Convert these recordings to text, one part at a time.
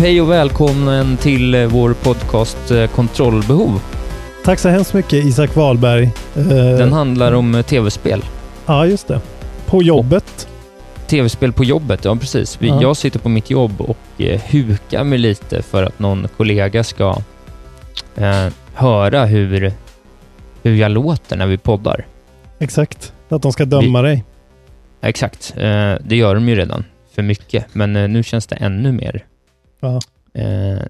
Hej och välkommen till eh, vår podcast eh, Kontrollbehov. Tack så hemskt mycket Isak Wahlberg. Eh, Den handlar om tv-spel. Ja, just det. På jobbet. Tv-spel på jobbet, ja precis. Vi, Ja. Jag sitter på mitt jobb och hukar mig lite för att någon kollega ska eh, höra hur, hur jag låter när vi poddar. Exakt. Att de ska döma dig. Exakt, eh, det gör de ju redan för mycket, men eh, nu känns det ännu mer Ja. eh,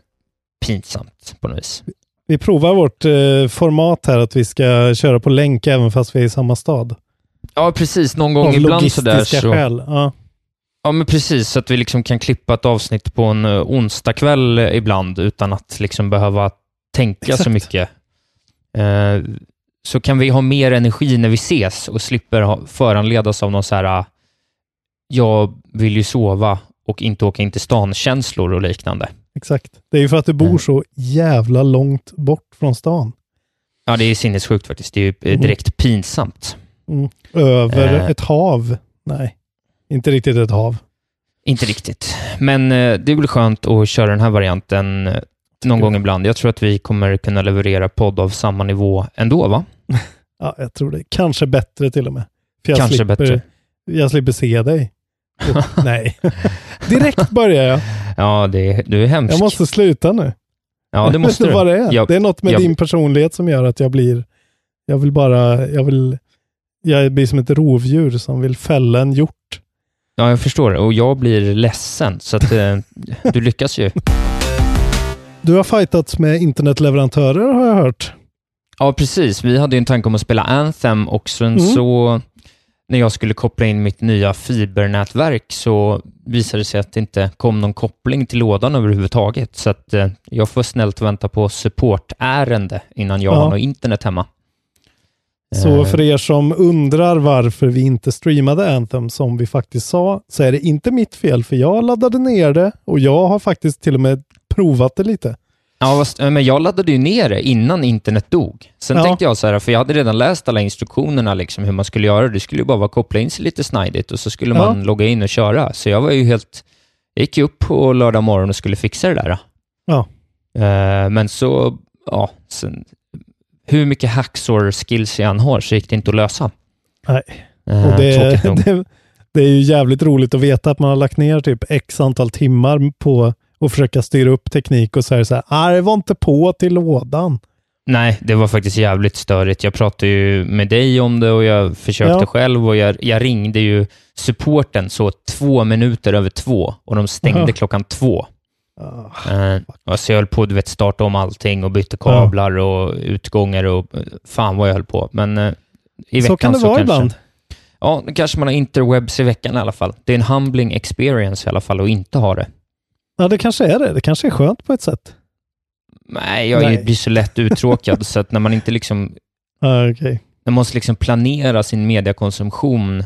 pinsamt på något vis. Vi provar vårt eh, format här att vi ska köra på länk även fast vi är i samma stad. Ja, precis. Någon gång Av ibland sådär logistiska så... skäl. Ja. Ja, men precis. Så att vi liksom kan klippa ett avsnitt på en uh, onsdagkväll ibland utan att liksom behöva tänka så Exakt. mycket. Eh, så kan vi ha mer energi när vi ses och slipper ha, föranledas av någon så här uh, jag vill ju sova och inte åka in till stan-känslor och liknande. Exakt. Det är ju för att du bor Mm. så jävla långt bort från stan. Ja, det är sinnessjukt faktiskt. Det är ju eh, Mm. direkt pinsamt. Mm. Över Eh. ett hav. Nej, inte riktigt ett hav. Inte riktigt. Men eh, det är väl skönt att köra den här varianten eh, någon gång ibland. Jag tror att vi kommer kunna leverera podd av samma nivå ändå, va? Ja, jag tror det. Kanske bättre till och med. Kanske slipper, bättre. Jag slipper se dig. Nej. Direkt börjar jag. Ja, det, du är hemsk. Jag måste sluta nu. ja, det måste du vad det är? Jag- det är något med jag- din personlighet som gör att jag blir, jag vill bara, jag vill, jag blir som ett rovdjur som vill fälla en hjort. Ja, jag förstår. Och jag blir ledsen, så att eh, du lyckas ju. Du har fightats med internetleverantörer har jag hört. Ja, precis. Vi hade ju en tanke om att spela Anthem och sen Mm. så när jag skulle koppla in mitt nya fibernätverk så visade det sig att det inte kom någon koppling till lådan överhuvudtaget. Så att eh, jag får snällt vänta på supportärende innan jag Ja. har något internet hemma. Så Eh, för er som undrar varför vi inte streamade Anthem som vi faktiskt sa, så är det inte mitt fel för jag laddade ner det och jag har faktiskt till och med provat det lite. Ja, eh, men jag laddade ju ner det innan internet dog. Sen Ja. tänkte jag så här, för jag hade redan läst alla instruktionerna liksom hur man skulle göra. Det skulle ju bara vara att koppla in sig lite snidigt och så skulle Ja. man logga in och köra. Så jag var ju helt... Jag gick ju upp på lördag morgon och skulle fixa det där. Ja. Eh, men så, ja, sen, hur mycket hacksaw-skills jag än har så gick det inte att lösa. Nej. Eh, Och det, det, det är ju jävligt roligt att veta att man har lagt ner typ x antal timmar på att försöka styra upp teknik och säga så här, ah, det var inte på till lådan. Nej, det var faktiskt jävligt störigt. Jag pratade ju med dig om det och jag försökte Ja. själv och jag, jag ringde ju supporten så två minuter över två och de stängde Aha. klockan två. Ah, Eh, och så jag höll på att starta om allting och bytte kablar och utgångar och eh, fan vad jag höll på. Men eh, i veckan så kan det vara kanske, ibland. Ja, kanske man har interwebs i veckan i alla fall. Det är en humbling experience i alla fall att inte ha det. Ja, det kanske är det. Det kanske är skönt på ett sätt. Nej, jag Nej. blir så lätt uttråkad så att när man inte liksom Ah, när man måste liksom planera sin mediekonsumtion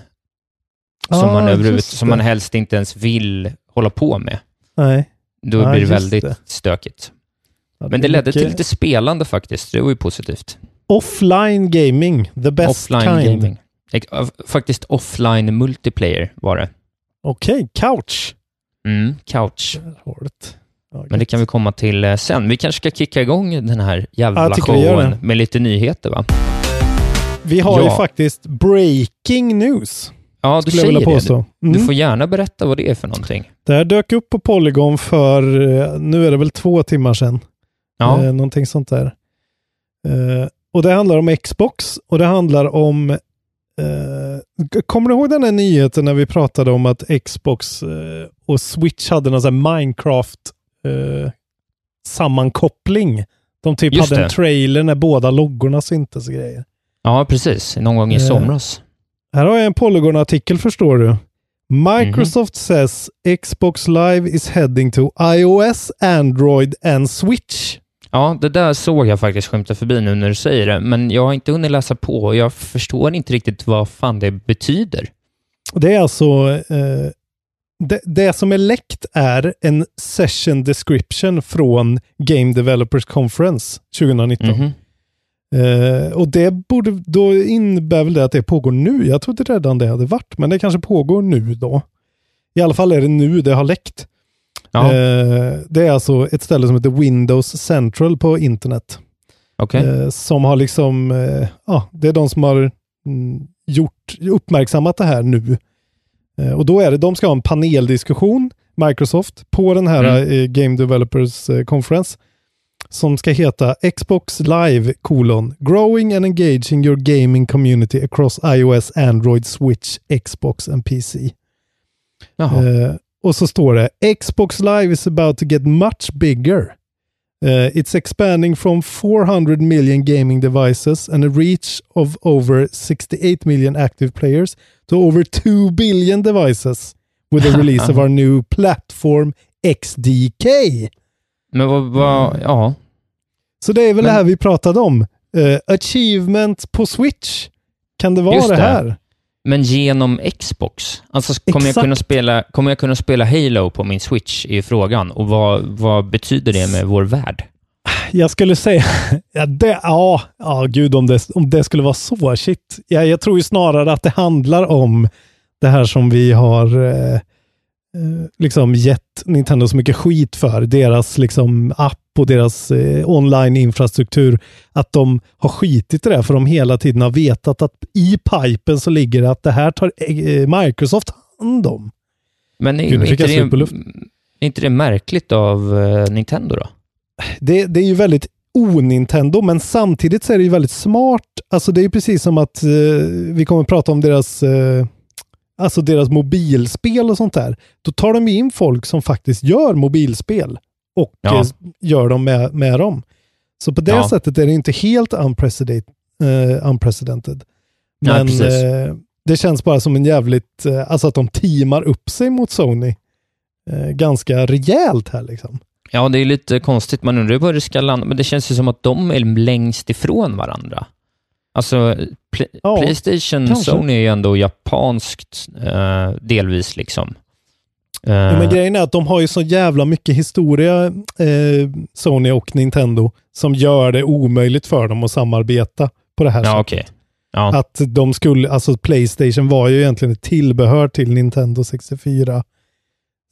som, Ah, man överhuvud, som man det. helst inte ens vill hålla på med. Nej. Då Ja, blir det väldigt det. stökigt. Ja, Men det ledde till mycket lite spelande faktiskt. Det var ju positivt. Offline gaming, the best Offline kind. gaming. Faktiskt offline multiplayer var det. Okej, couch. Mm, couch. Det. Ja, Men det kan vi komma till eh, sen. Vi kanske ska kicka igång den här jävla Ja, showen med lite nyheter va? Vi har ju Ja. faktiskt breaking news. Ja, du Skulle jag vilja säger det. påstå. Du Mm. får gärna berätta vad det är för någonting. Det här dök upp på Polygon för, eh, nu är det väl två timmar sedan. Ja, Eh, någonting sånt där. Eh, och det handlar om Xbox och det handlar om eh, Kommer du ihåg den här nyheten när vi pratade om att Xbox eh, och Switch hade någon sån här Minecraft eh, sammankoppling? De typ Just hade en det. trailer när båda loggorna syntes och grejer. ja precis. Någon gång i Eh, somras. Här har jag en Polygon-artikel förstår du. Microsoft says Xbox Live is heading to iOS, Android and Switch. Ja, det där såg jag faktiskt skymta förbi nu när du säger det, men jag har inte hunnit läsa på och jag förstår inte riktigt vad fan det betyder. Det är alltså eh, det, det som är läckt är en session description från Game Developers Conference 2019. Mhm. Eh, och det borde, då innebär väl det att det pågår nu. Jag trodde redan det hade varit, men det kanske pågår nu då. I alla fall är det nu det har läckt. Ja, Eh, det är alltså ett ställe som heter Windows Central på internet. okej. Eh, som har liksom, eh, ja, det är de som har mm, gjort, uppmärksammat det här nu. Eh, och då är det, de ska ha en paneldiskussion, Microsoft, på den här Mm. eh, Game Developers eh, Conference. Som ska heta Xbox Live colon Growing and engaging your gaming community across iOS, Android, Switch, Xbox and PC. Eh, och så står det Xbox Live is about to get much bigger. Eh, it's expanding from 400 million gaming devices and a reach of over 68 million active players to over 2 billion devices with the release of our new platform XDK. Men vad, vad, ja. Så det är väl Men- det här vi pratade om. Eh, achievement på Switch. Kan det vara Just det det. här? Men genom Xbox? Alltså, kommer jag, kunna spela, kommer jag kunna spela Halo på min Switch i frågan? Och vad, vad betyder det med vår värld? Jag skulle säga, ja, det, ja, ja gud om det, om det skulle vara så, shit. Ja, jag tror ju snarare att det handlar om det här som vi har eh, eh, liksom gett Nintendo så mycket skit för. Deras liksom app och deras eh, online-infrastruktur. Att de har skitit i det för de hela tiden har vetat att i pipen så ligger det att det här tar eh, Microsoft hand om. Men är, Gud, inte, det, är inte det märkligt av eh, Nintendo då? Det, det är ju väldigt o-Nintendo, men samtidigt så är det ju väldigt smart. Alltså det är ju precis som att eh, vi kommer att prata om deras, eh, alltså deras mobilspel och sånt där. Då tar de ju in folk som faktiskt gör mobilspel och Ja. eh, gör dem med, med dem. Så på det Ja. sättet är det inte helt unprecedented. Eh, unprecedented. Nej, Men precis. eh, det känns bara som en jävligt, eh, alltså att de teamar upp sig mot Sony ganska rejält här liksom. Ja, det är lite konstigt. Man undrar var det ska landa, men det känns ju som att de är längst ifrån varandra. Alltså, Pl- Ja, Playstation, kanske. Sony är ju ändå japanskt eh, delvis liksom. Eh, Ja, men grejen är att de har ju så jävla mycket historia, eh, Sony och Nintendo, som gör det omöjligt för dem att samarbeta på det här ja, sättet. okej. Ja, Att de skulle, alltså Playstation var ju egentligen ett tillbehör till Nintendo 64.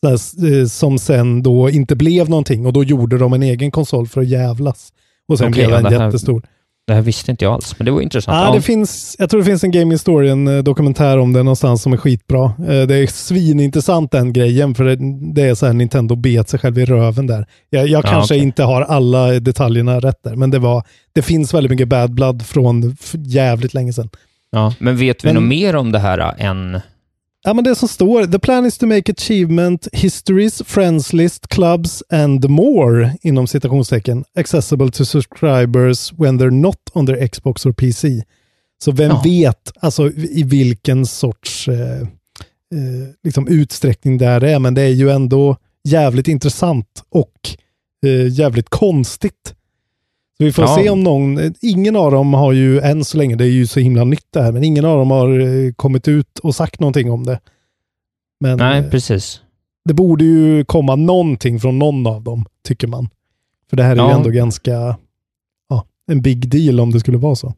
Eh, som sen då inte blev någonting och då gjorde de en egen konsol för att jävlas. Och sen Okej, blev den här- jättestor. det här visste inte jag alls, men det var intressant. Ja, Ja, det finns, jag tror det finns en Game Historian eh, dokumentär om det någonstans som är skitbra. Eh, Det är svinintressant den grejen, för det, det är så här Nintendo bet sig själv i röven där. Jag, jag Ja, kanske okej. inte har alla detaljerna rätt där, men det, var, det finns väldigt mycket bad blood från jävligt länge sedan. ja. Men vet vi Men- något mer om det här äh, än... Ja, men det som står, the plan is to make achievement, histories, friends list, clubs and more, inom citationstecken, accessible to subscribers when they're not on their Xbox or PC. Så vem Ja. vet alltså i vilken sorts eh, eh, liksom utsträckning det här är, men det är ju ändå jävligt intressant och eh, jävligt konstigt. Så vi får Ja. se om någon, ingen av dem har ju än så länge, det är ju så himla nytt det här, men ingen av dem har eh, kommit ut och sagt någonting om det. Men Nej, eh, precis. det borde ju komma någonting från någon av dem, tycker man. För det här är ju Ja. ändå ganska, ja, en big deal om det skulle vara så.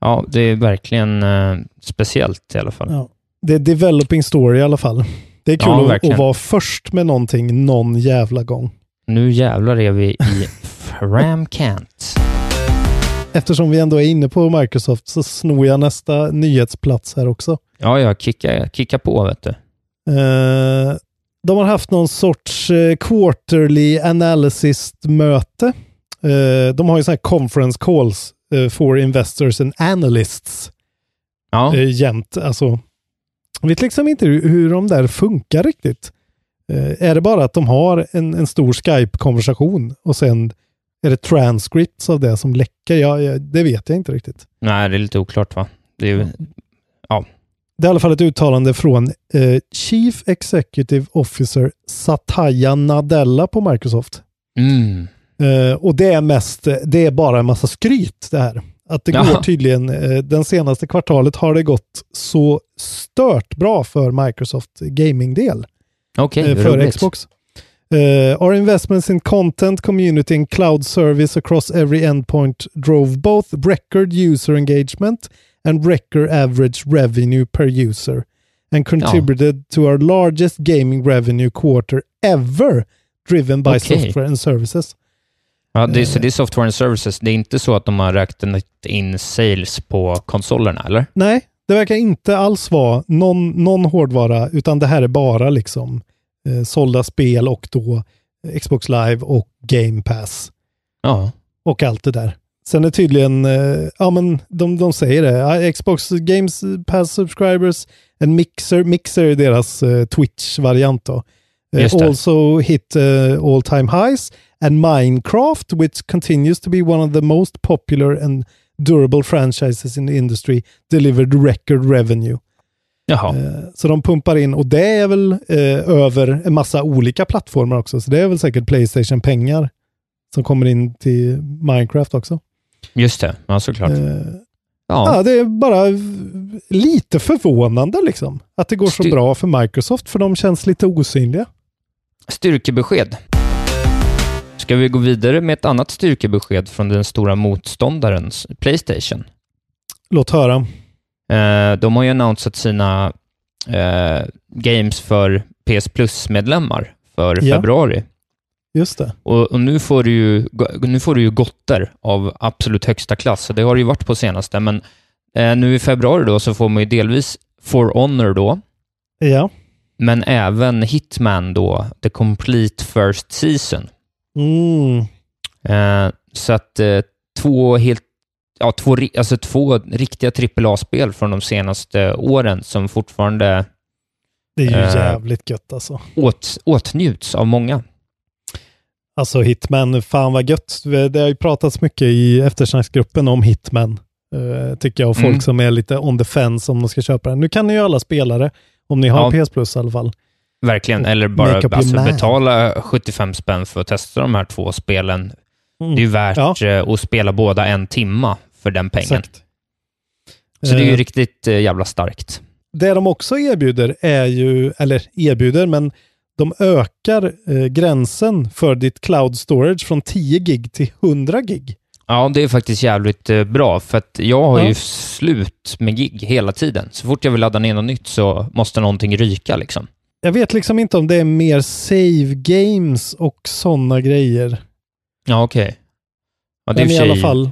Ja, det är verkligen eh, speciellt i alla fall. Ja. Det är developing story i alla fall. Det är kul Ja, att, att vara först med någonting någon jävla gång. Nu jävlar är vi i Framkant. Eftersom vi ändå är inne på Microsoft så snor jag nästa nyhetsplats här också. Ja, ja, kicka, kicka på vet du. Eh, de har haft någon sorts eh, quarterly analysis-möte. Eh, de har ju sådana här conference calls for investors and analysts Ja, jämt. Alltså, jag vet liksom inte hur, de där funkar riktigt. Är det bara att de har en, en stor Skype-konversation och sen är det transcripts av det som läcker? Ja, ja, det vet jag inte riktigt. nej, det är lite oklart va? Det är, ju- Det är i alla fall ett uttalande från eh, Chief Executive Officer Satya Nadella på Microsoft. mm, Eh, och det är mest, det är bara en massa skryt det här. Att det Ja. går tydligen, eh, den senaste kvartalet har det gått så stört bra för Microsoft Gaming-del. okej, eh, för roligt. Xbox. Uh, our investments in content, community and cloud service across every endpoint drove both record user engagement and record average revenue per user and contributed to our largest gaming revenue quarter ever driven by Okej. software and services. Ja, det, är- Eh. så det är software and services. Det är inte så att de har räknat in sales på konsolerna, eller? Nej, det verkar inte alls vara någon, någon hårdvara, utan det här är bara liksom eh, sålda spel och då Xbox Live och Game Pass. Ja, och allt det där. Sen är tydligen, eh, ja men de, de säger det, Xbox Games Pass subscribers, en Mixer, Mixer är deras eh, Twitch-variant då. Det. also hit uh, all time highs and Minecraft, which continues to be one of the most popular and durable franchises in the industry, delivered record revenue. Jaha. Eh, Så de pumpar in, och det är väl eh, över en massa olika plattformar också, så det är väl säkert Playstation-pengar som kommer in till Minecraft också. Just det. Ja, såklart. Eh, Ja, ja, det är bara lite förvånande liksom. Att det går så bra för Microsoft, för de känns lite osynliga. styrkebesked. Ska vi gå vidare med ett annat styrkebesked från den stora motståndaren, Playstation? Låt höra. Eh, de har ju annonsat sina eh, games för PS Plus-medlemmar för Ja. februari. Just det. Och, och nu, får du ju, nu får du ju gotter av absolut högsta klass. Det har det ju varit på senaste, men eh, nu i februari då så får man ju delvis For Honor då, Ja. men även Hitman då, The Complete First Season. Mm. Eh, så att eh, två helt Ja, två, alltså två riktiga AAA-spel från de senaste åren som fortfarande Det är ju Eh. jävligt gött alltså. åt, åtnjuts av många. Alltså Hitman, fan vad gött. Det har ju pratats mycket i eftersnacksgruppen om Hitman. eh, tycker jag, och folk Mm. som är lite on the fence om de ska köpa den. Nu kan ni ju alla spela det, om ni har Ja. PS Plus i alla fall. Verkligen. Och Eller bara alltså, betala 75 spänn för att testa de här två spelen. Mm. Det är ju värt Ja. eh, att spela båda en timma för den pengen. Exakt. Så det är ju Eh, riktigt eh, jävla starkt. Det de också erbjuder är ju, eller erbjuder, men de ökar eh, gränsen för ditt cloud storage från 10 gig till 100 gig. Ja, det är faktiskt jävligt eh, bra, för att jag har Ja. ju slut med gig hela tiden. Så fort jag vill ladda ner något nytt så måste någonting ryka liksom. Jag vet liksom inte om det är mer save games och sådana grejer. Ja, okej. Ja, det är i i alla fall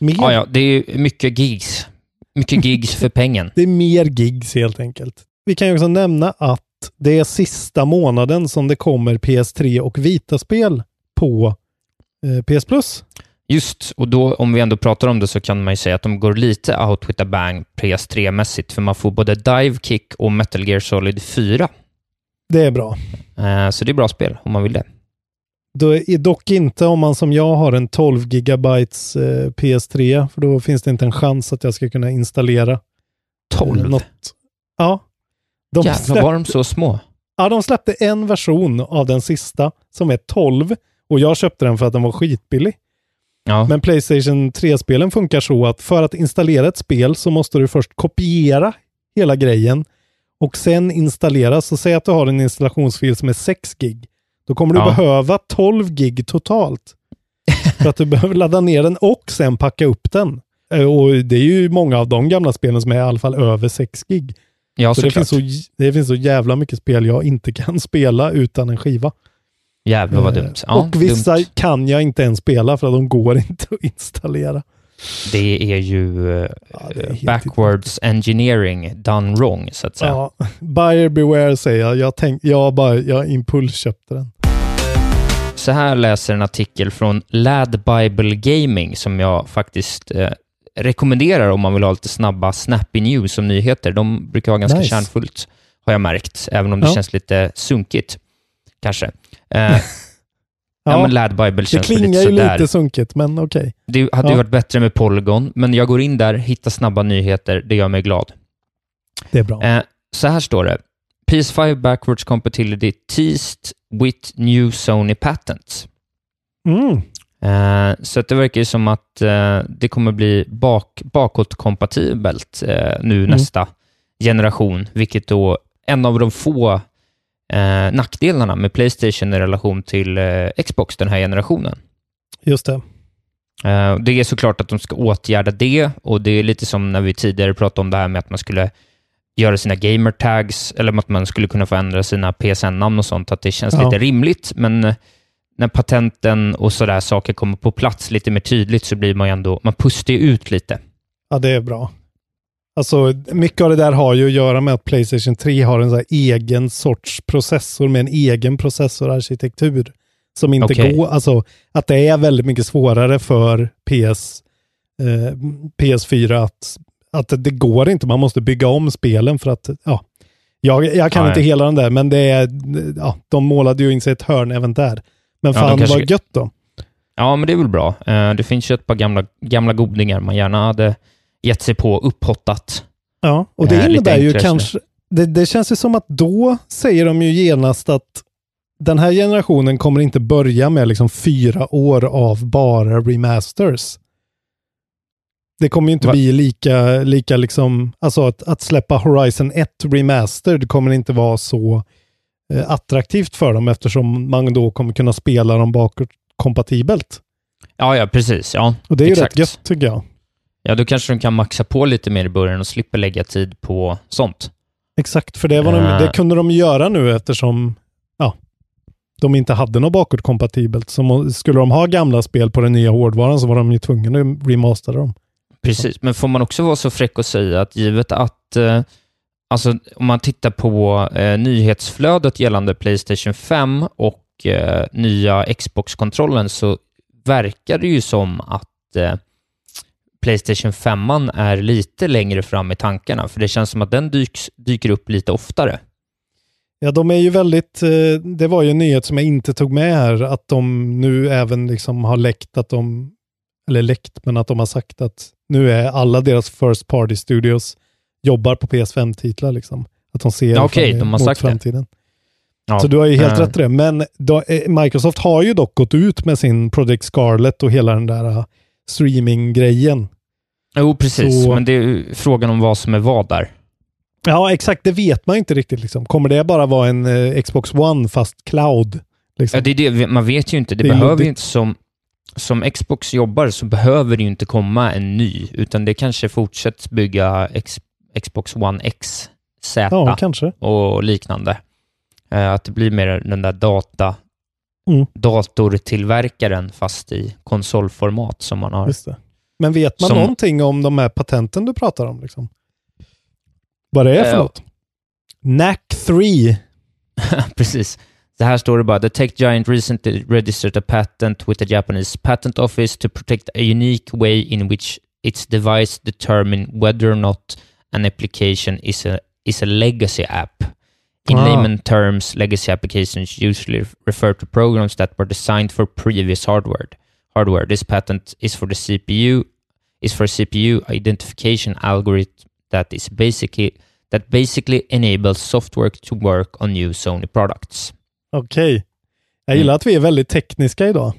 mer. Ja, ja, det är mycket gigs. Mycket gigs för pengen. Det är mer gigs helt enkelt. Vi kan ju också nämna att det är sista månaden som det kommer PS3 och Vita-spel på eh, PS Plus. Just, och då om vi ändå pratar om det så kan man ju säga att de går lite out with a bang PS3-mässigt, för man får både Dive Kick och Metal Gear Solid 4. Det är bra. Eh, så det är bra spel om man vill det. Då är dock inte om man som jag har en 12 gigabytes eh, PS3, för då finns det inte en chans att jag ska kunna installera eh, 12? något. Ja. De Jävlar, släpp- var de så små? Ja, de släppte en version av den sista som är 12 och jag köpte den för att den var skitbillig. Ja, Men Playstation 3-spelen funkar så att för att installera ett spel så måste du först kopiera hela grejen och sen installera. Så säg att du har en installationsfil som är 6 gig. Då kommer du Ja. behöva 12 gig totalt. för att du behöver ladda ner den och sen packa upp den. Eh, Och det är ju många av de gamla spelen som är i alla fall över 6 gig. Ja, så det finns, så det finns så jävla mycket spel jag inte kan spela utan en skiva. Jävlar vad Eh, dumt. Ja, och vissa dumt. kan jag inte ens spela för att de går inte att installera. Det är ju eh, Ja, det är helt backwards engineering done wrong, så att säga. Ja, buyer beware säger jag. Jag, tänk, jag, bara, jag impulsköpte den. Så här läser en artikel från Lad Bible Gaming som jag faktiskt eh, rekommenderar om man vill ha lite snabba snappy news som nyheter. De brukar vara ganska Nice. kärnfullt, har jag märkt, även om det Ja. känns lite sunkigt, kanske. Eh, ja. men Lad Bible det känns lite klingar ju sådär. lite sunkigt, men okej. Det hade Ja. ju varit bättre med Polygon, men jag går in där, hittar snabba nyheter, det gör mig glad. Det är bra. Eh, så här står det. PS5 backwards compatibility teased with new Sony patents. Mm. Eh, så det verkar ju som att eh, det kommer bli bak, bakåtkompatibelt eh, nu Mm. nästa generation, vilket då en av de få eh, nackdelarna med Playstation i relation till eh, Xbox den här generationen. Just det. Eh, Det är såklart att de ska åtgärda det och det är lite som när vi tidigare pratade om det här med att man skulle göra sina gamer tags eller att man skulle kunna få ändra sina PSN-namn och sånt, att det känns Ja. lite rimligt. Men eh, när patenten och sådär saker kommer på plats lite mer tydligt så blir man ju ändå, man pustar ju ut lite. Ja, det är bra. Alltså, mycket av det där har ju att göra med att Playstation 3 har en så egen sorts processor med en egen processorarkitektur. Som inte Okej. går, alltså att det är väldigt mycket svårare för PS, eh, PS4 att, att det går inte, man måste bygga om spelen för att, ja. Jag, jag kan Ja, inte ja. hela den där, men det är, ja, de målade ju in sig ett hörn även där. Men Ja, fan kanske- vad gött då. Ja, men det är väl bra. Eh, Det finns ju ett par gamla, gamla godingar man gärna hade gett sig på upphottat. Ja, och det Eh, innebär ju kanske, det, det känns ju som att då säger de ju genast att den här generationen kommer inte börja med liksom fyra år av bara remasters. Det kommer ju inte Va? bli lika, lika liksom, alltså att, att släppa Horizon 1 Remastered kommer inte vara så eh, attraktivt för dem eftersom man då kommer kunna spela dem bakåtkompatibelt. Ja, ja, precis. Ja, Och det är ju rätt gött tycker jag. Ja, då kanske de kan maxa på lite mer i början och slipper lägga tid på sånt. Exakt, för det, var de, Eh. det kunde de göra nu eftersom ja, de inte hade något bakåtkompatibelt. Så skulle de ha gamla spel på den nya hårdvaran så var de ju tvungna att remastera dem. Precis, men får man också vara så fräck och säga att givet att, eh, alltså om man tittar på eh, nyhetsflödet gällande Playstation 5 och eh, nya Xbox-kontrollen så verkar det ju som att eh, Playstation 5 är lite längre fram i tankarna, för det känns som att den dyks, dyker upp lite oftare. Ja, de är ju väldigt, eh, det var ju en nyhet som jag inte tog med här, att de nu även liksom har läckt att de, eller läckt, men att de har sagt att nu är alla deras first party studios jobbar på PS5-titlar liksom. Att de ser fram- de har mot sagt det. framtiden. Ja, Så du har ju helt eh, rätt i det. Men då, eh, Microsoft har ju dock gått ut med sin Project Scarlet och hela den där streaming-grejen. Jo, precis, Så- men det är frågan om vad som är vad där. Ja, exakt. Det vet man inte riktigt. Liksom. Kommer det bara vara en eh, Xbox One fast cloud? Liksom? Ja, det är det, man vet ju inte. Det, Det behöver ju inte som, som Xbox jobbar så behöver det ju inte komma en ny, utan det kanske fortsätts bygga X, Xbox One X, Z ja, och liknande. Eh, att det blir mer den där data, Mm. datortillverkaren fast i konsolformat som man har. Det. Men vet man Som- någonting om de här patenten du pratar om? Liksom? Vad det är för Eh, något? NAC 3. Precis. Så här står det bara, the tech giant recently registered a patent with the Japanese patent office to protect a unique way in which its device determine whether or not an application is a, is a legacy app. In Ah. layman terms, legacy applications usually refer to programs that were designed for previous hardware. Hardware. This patent is for the CPU, is for CPU identification algorithm that is basically that basically enables software to work on new Sony products. Okej. Jag gillar Mm. att vi är väldigt tekniska idag.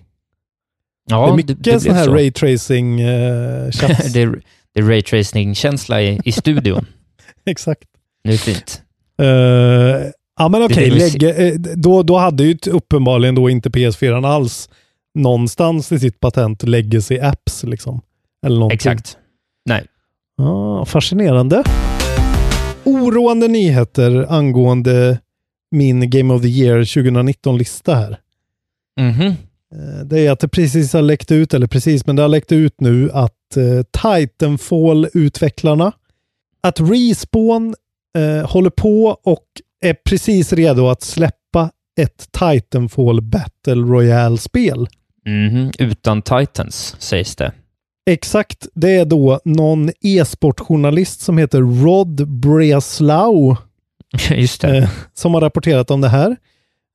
Ja, det är mycket blev sån här så. raytracing uh, tjafs. det, är, det är raytracing-känsla i, i studion. Exakt. Nu är det fint. Eh, ja men okej, lägga- eh, då, då hade ju uppenbarligen då inte PS4 alls någonstans i sitt patent legacy apps liksom. Eller någonting. Exakt. Ja, fascinerande. Oroande nyheter angående min Game of the Year 2019-lista här. Mhm. Eh, Det är att det precis har läckt ut, eller precis, men det har läckt ut nu att Titanfall-utvecklarna, att Respawn eh, håller på och är precis redo att släppa ett Titanfall Battle Royale-spel. Mhm. Utan Titans, sägs det. Exakt, det är då någon e-sportjournalist som heter Rod Breslau Just det. eh, som har rapporterat om det här.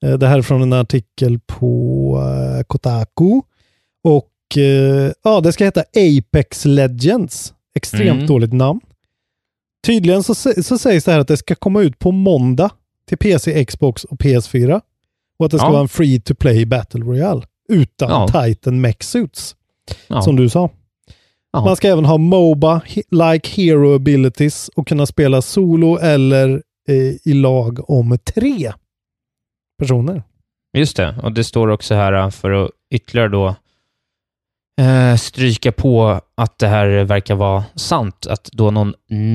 Eh, det här är från en artikel på eh, Kotaku. Och eh, ja, det ska heta Apex Legends. Extremt Mm. dåligt namn. Tydligen så, så sägs det här att det ska komma ut på måndag till PC, Xbox och PS4. Och att det ska Ja. vara en free to play Battle Royale. Utan Ja. Titan Mech Suits. Ja. Som du sa. Man ska även ha Moba, like hero abilities och kunna spela solo eller eh, i lag om tre personer. Just det, och det står också här äh, för att ytterligare då eh, stryka på att det här verkar vara sant, att då någon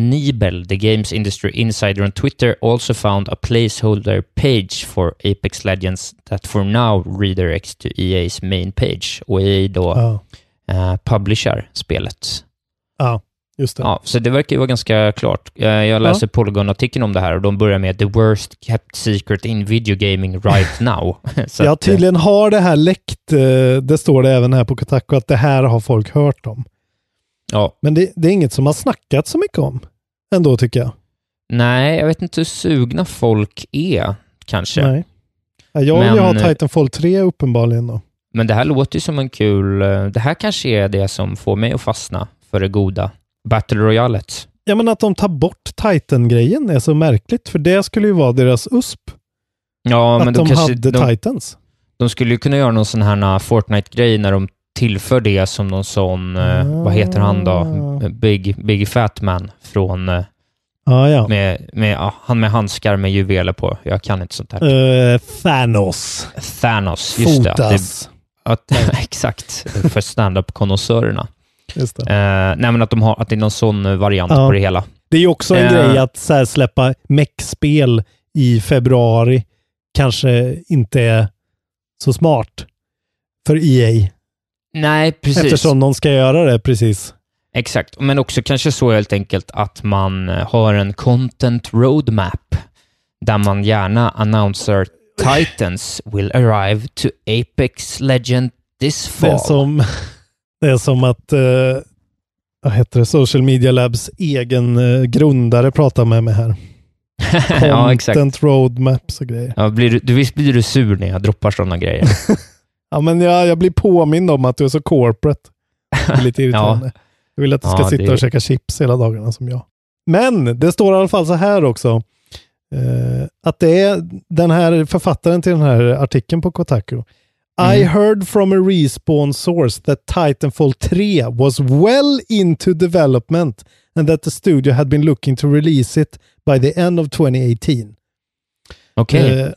Nibel, the Games Industry Insider on Twitter, also found a placeholder page for Apex Legends that for now redirects to EA's main page. Och EA då Ja, eh, publishar spelet. ja just det. Ja, så det verkar ju vara ganska klart. Eh, Jag läser Polygon-artikeln om det här och de börjar med “The worst kept secret in video gaming right now”. Så ja, eh, tydligen har det här läckt. eh, Det står det även här på Kotaku att det här har folk hört om. Ja, Men det, det är inget som har snackat så mycket om. Ändå tycker jag. nej, jag vet inte hur sugna folk är, kanske. Nej. Ja, Jag vill ju ha Titanfall 3 uppenbarligen då. Men det här låter ju som en kul... Det här kanske är det som får mig att fastna för det goda. Battle Royalet. Ja, men att de tar bort Titan-grejen är så märkligt, för det skulle ju vara deras USP. Ja, men att de, de, kanske, hade de, Titans. de skulle ju kunna göra någon sån här Fortnite-grej när de tillför det som någon sån... eh, Vad heter han då? Ah. Big, Big Fat Man från... eh, Ja. Med, med, ja, han med handskar med juveler på. Jag kan inte sånt här. Eh, Thanos. Thanos, just det. Att det Fotas. att, exakt, för stand-up-konnässörerna. Just det. Eh, nej, men att, de har, att det är någon sån variant Ja. på det hela. Det är ju också en Eh. grej att så här, släppa mech-spel i februari kanske inte är så smart för EA. Nej, precis. Eftersom de ska göra det precis. Exakt, men också kanske så helt enkelt att man eh, har en content roadmap där man gärna annonserar Titans will arrive to Apex Legend this Det fall. som, det är som att eh, vad heter det? Social Media Labs egen eh, grundare pratar med mig här. ja, exakt. Content roadmaps och grejer. Ja, blir du, du, visst blir du sur när jag droppar sådana grejer? Ja, men jag, jag blir påmind om att du är så corporate. Det är lite irriterande. Jag vill att du ska Ja, sitta det- och käka chips hela dagarna som jag. Men det står i alla fall så här också. Eh, att det är den här författaren till den här artikeln på Kotaku. I Mm. heard from a respawn source that Titanfall 3 was well into development and that the studio had been looking to release it by the end of 2018. Okej. Eh,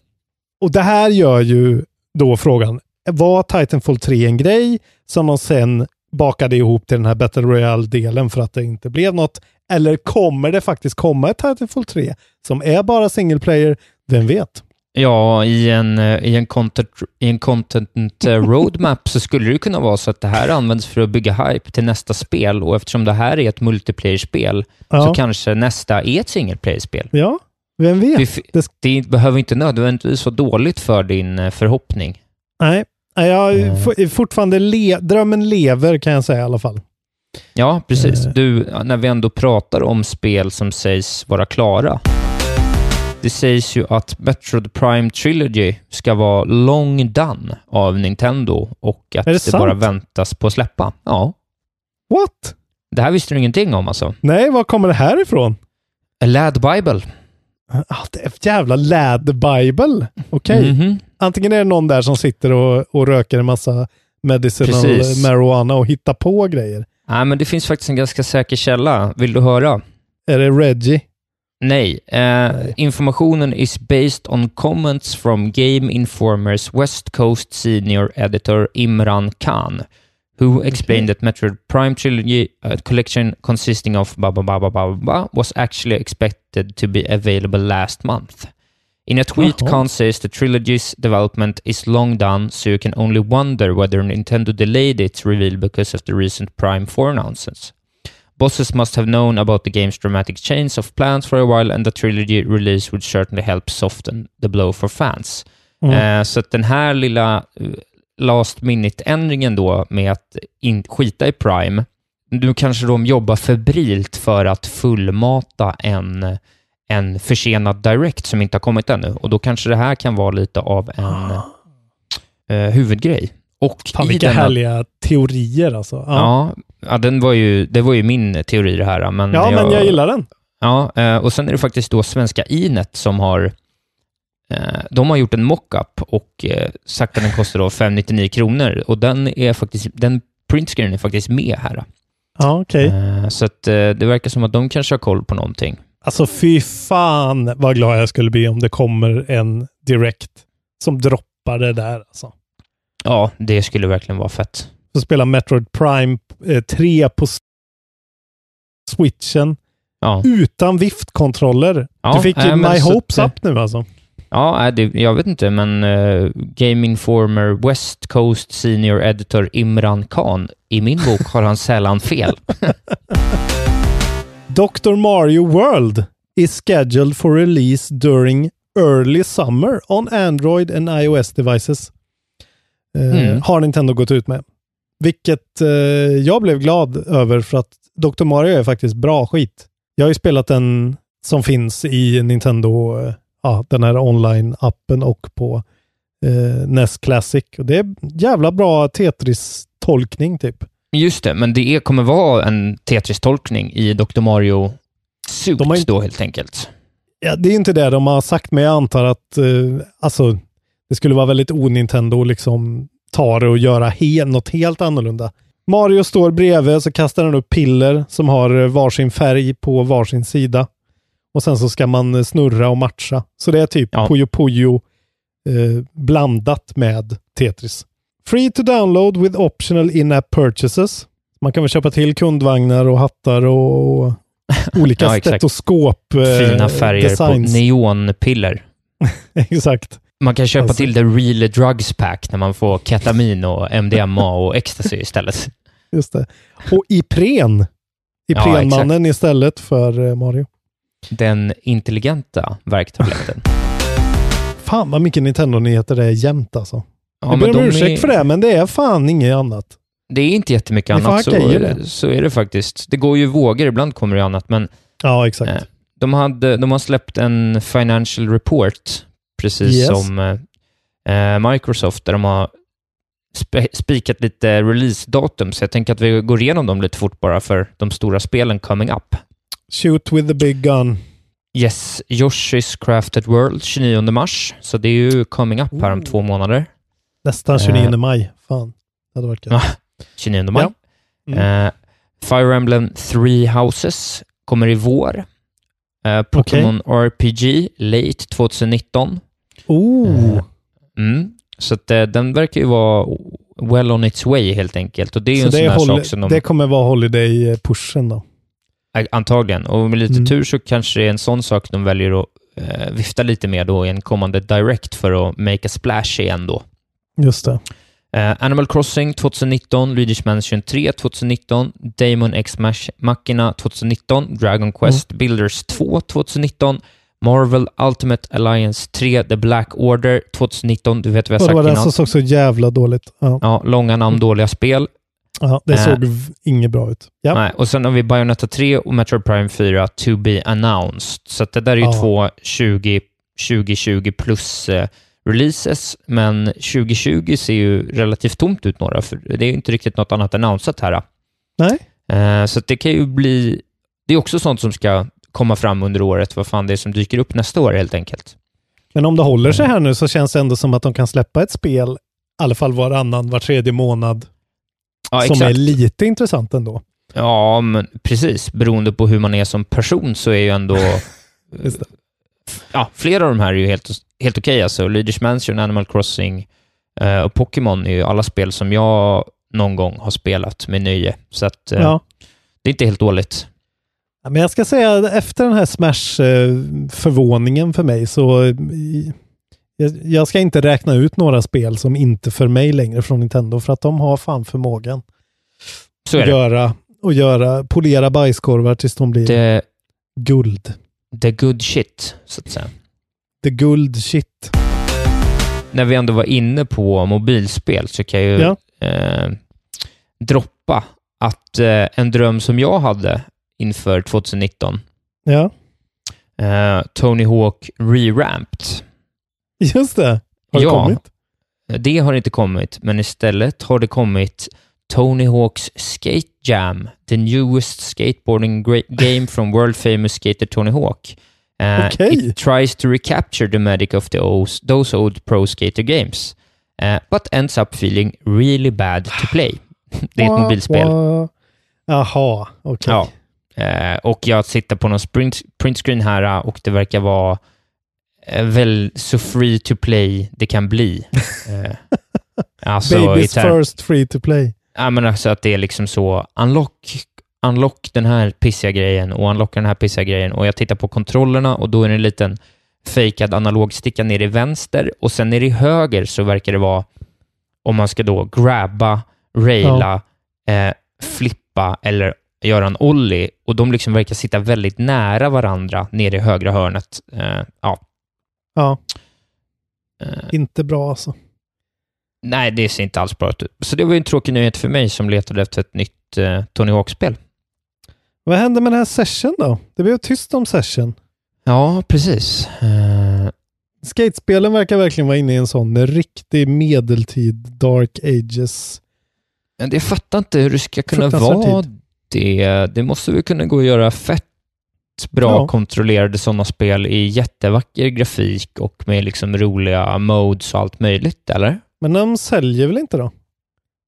och det här gör ju då frågan, var Titanfall 3 en grej som de sen bakade ihop till den här Battle Royale-delen för att det inte blev något? Eller kommer det faktiskt komma ett Titanfall 3 som är bara single player? Vem vet? Ja, i en, eh, i en content, i en content eh, roadmap så skulle det kunna vara så att det här används för att bygga hype till nästa spel och eftersom det här är ett multiplayer-spel Ja. så kanske nästa är ett single player-spel. Ja, vem vet? Det, Det- behöver inte nödvändigtvis vara dåligt för din eh, förhoppning. Nej, jag är fortfarande le drömmen lever kan jag säga i alla fall. Ja, precis. Du, när vi ändå pratar om spel som sägs vara klara. Det sägs ju att Metroid Prime Trilogy ska vara long done av Nintendo och att det, det bara väntas på att släppa. Ja, What? det här visste du ingenting om alltså. Nej, var kommer det här ifrån? A Lad Bible. Ah, det är jävla lad bible. Okej. Mhm. Antingen är det någon där som sitter och, och röker en massa medicinal Precis. marijuana och hittar på grejer. Nej, men det finns faktiskt en ganska säker källa. Vill du höra? Är det Reggie? Nej. Eh, Informationen is based on comments from Game Informers West Coast Senior Editor Imran Khan, who explained that Metroid Prime Trilogy a collection consisting of blah, blah, blah, blah, blah, blah, was actually expected to be available last month. In a tweet, Jaha. Khan says the trilogy's development is long done, so you can only wonder whether Nintendo delayed its reveal because of the recent Prime 4 announcements. Bosses must have known about the game's dramatic change of plans for a while, and the trilogy release would certainly help soften the blow for fans. Mm. Eh, så att den här lilla eh, last minute-ändringen då med att in, skita i Prime, nu kanske de jobbar febrilt för att fullmata en, en försenad Direct som inte har kommit ännu. Och då kanske det här kan vara lite av en eh, huvudgrej. Och Fan vilka denna- härliga teorier alltså. Ja, Ja, ja den var ju, det var ju min teori det här. Men ja men jag gillar den. Ja, eh, och sen är det faktiskt då svenska Inet som har eh, de har gjort en mockup och eh, sagt att den kostar då 599 kronor och den är faktiskt, den printscreen är faktiskt med här. Ja, okej. Eh, Så att det verkar som att de kanske har koll på någonting. Alltså fy fan vad glad jag skulle bli om det kommer en direkt som droppar det där. Alltså. Ja, det skulle verkligen vara fett. Så spela Metroid Prime eh, 3 på s- switchen Ja, utan viftkontroller. Ja, du fick ju men My Hopes Up nu alltså. ja det, jag vet inte, men uh, Game Informer West Coast Senior Editor Imran Khan, i min bok har han sällan fel. Dr. Mario World is scheduled for release during early summer on Android and iOS devices. Eh, Mm. Har Nintendo gått ut med. Vilket eh, jag blev glad över för att Dr. Mario är faktiskt bra skit. Jag har ju spelat den som finns i Nintendo, eh, ja, den här online-appen och på eh, NES Classic. Och det är jävla bra Tetris-tolkning typ. Just det, men det kommer vara en Tetris-tolkning i Dr. Mario Suit De har inte- då helt enkelt. Ja, det är inte det de har sagt, men jag antar att eh, alltså, det skulle vara väldigt o-Nintendo liksom ta det och göra he något helt annorlunda. Mario står bredvid, så kastar han upp piller som har varsin färg på varsin sida. Och sen så ska man snurra och matcha. Så det är typ Ja. Puyo Puyo eh, blandat med Tetris. Free to download with optional in-app purchases. Man kan väl köpa till kundvagnar och hattar och olika Ja, stetoskop eh, Fina färger designs. på neonpiller. Exakt. Man kan köpa Alltså. till the real drugs pack när man får ketamin och MDMA och ecstasy istället. Just det. Och Ipren. Ja, Iprenmannen istället för eh, Mario. Den intelligenta värktabletten. Fan vad mycket Nintendo-nyheter det är jämt alltså. Ja, jag ber om ursäkt är- för det, men det är fan inget annat. Det är inte jättemycket Ni annat, så, det. så är det faktiskt. Det går ju vågor, ibland kommer det annat, men Ja, exakt. Eh, De, hade, de har släppt en financial report, precis Yes. som eh, eh, Microsoft, där de har spikat lite release-datum, så jag tänker att vi går igenom dem lite fort bara för de stora spelen coming up. Shoot with the big gun. Yes, Yoshi's Crafted World 29 mars, så det är ju coming up här om Oh. två månader. Nästan 29 Eh. maj. Fan, det hade varit kul. Ja. 29 maj. Ja. Mm. Eh, Fire Emblem Three Houses kommer i vår. Eh, Pokémon RPG late 2019. Oh, Mm. Så att, eh, den verkar ju vara well on its way helt enkelt. Och det är ju så en sån här sak som de... det kommer vara holiday-pushen då. Eh, Antagligen. Och med lite Mm. tur så kanske det är en sån sak de väljer att eh, vifta lite med då i en kommande Direct för att make a splash igen då. Just det. Eh, Animal Crossing 2019, Luigi's Mansion 3 2019, Damon X Mach- Machina 2019, Dragon Quest Builders 2 2019, Marvel Ultimate Alliance 3 The Black Order 2019. Du vet vad jag Och det sagt var den innan. som såg så jävla dåligt. Ja, Ja, långa namn, dåliga spel. ja det Eh. såg v- inget bra ut. Ja. Nej, och sen har vi Bayonetta 3 och Metroid Prime 4 to be announced. Så det där är ju Ja. två 20, 2020 plus eh, releases, men 2020 ser ju relativt tomt ut några, för det är ju inte riktigt något annat annonsat här. Nej. Eh, så det kan ju bli... Det är också sånt som ska komma fram under året, vad fan det är som dyker upp nästa år helt enkelt. Men om det håller sig här nu så känns det ändå som att de kan släppa ett spel, i alla fall varannan, var tredje månad, Ja, som exakt. är lite intressant ändå. Ja, men precis. Beroende på hur man är som person så är ju ändå... Ja, flera av de här är ju helt, helt okej. Alltså, Luigi's Mansion, Animal Crossing eh, och Pokémon är ju alla spel som jag någon gång har spelat med nöje. Så att eh, Ja. det är inte helt dåligt. Ja, Men jag ska säga efter den här Smash-förvåningen för mig så eh, jag, ska inte räkna ut några spel som inte för mig längre från Nintendo för att de har fan förmågan Så att göra, och göra, polera bajskorvar tills de blir The, guld. the good shit, så att säga. The guld shit. När vi ändå var inne på mobilspel så kan jag ju Ja. eh, droppa att eh, en dröm som jag hade inför 2019, Ja, eh, Tony Hawk Re-Ramped. just det. Har det Ja. kommit? Det har inte kommit, men istället har det kommit Tony Hawks Skate Jam, the newest skateboarding game from world famous skater Tony Hawk. Uh, Okej. It tries to recapture the magic of the os- those old pro skater games, uh, but ends up feeling really bad to play. det är ett mobilspel. Jaha, okej. Ja. Eh, och jag sitter på någon sprint, print screen här eh, och det verkar vara eh, väl så free to play det kan bli. Eh, alltså, Babies first free to play. Ja, men alltså att det är liksom så, unlock, unlock den här pissiga grejen och unlocka den här pissiga grejen och jag tittar på kontrollerna och då är det en liten fejkad analogsticka ner i vänster och sen ner i höger så verkar det vara om man ska då grabba, raila, eh, flippa eller göra en ollie och de liksom verkar sitta väldigt nära varandra ner i högra hörnet. Eh, ja. Ja, Eh, inte bra alltså. nej, det ser inte alls bra ut. Så det var ju en tråkig nyhet för mig som letade efter ett nytt eh, Tony Hawk-spel. Vad hände med den här session då? Det blev tyst om session. Ja, precis. Eh, Skatespelen verkar verkligen vara inne i en sån riktig medeltid, dark ages. men jag fattar inte hur det ska kunna vara det. Det måste väl kunna gå att göra fett bra Ja. kontrollerade sådana spel i jättevacker grafik och med liksom roliga modes och allt möjligt, eller? Men de säljer väl inte då?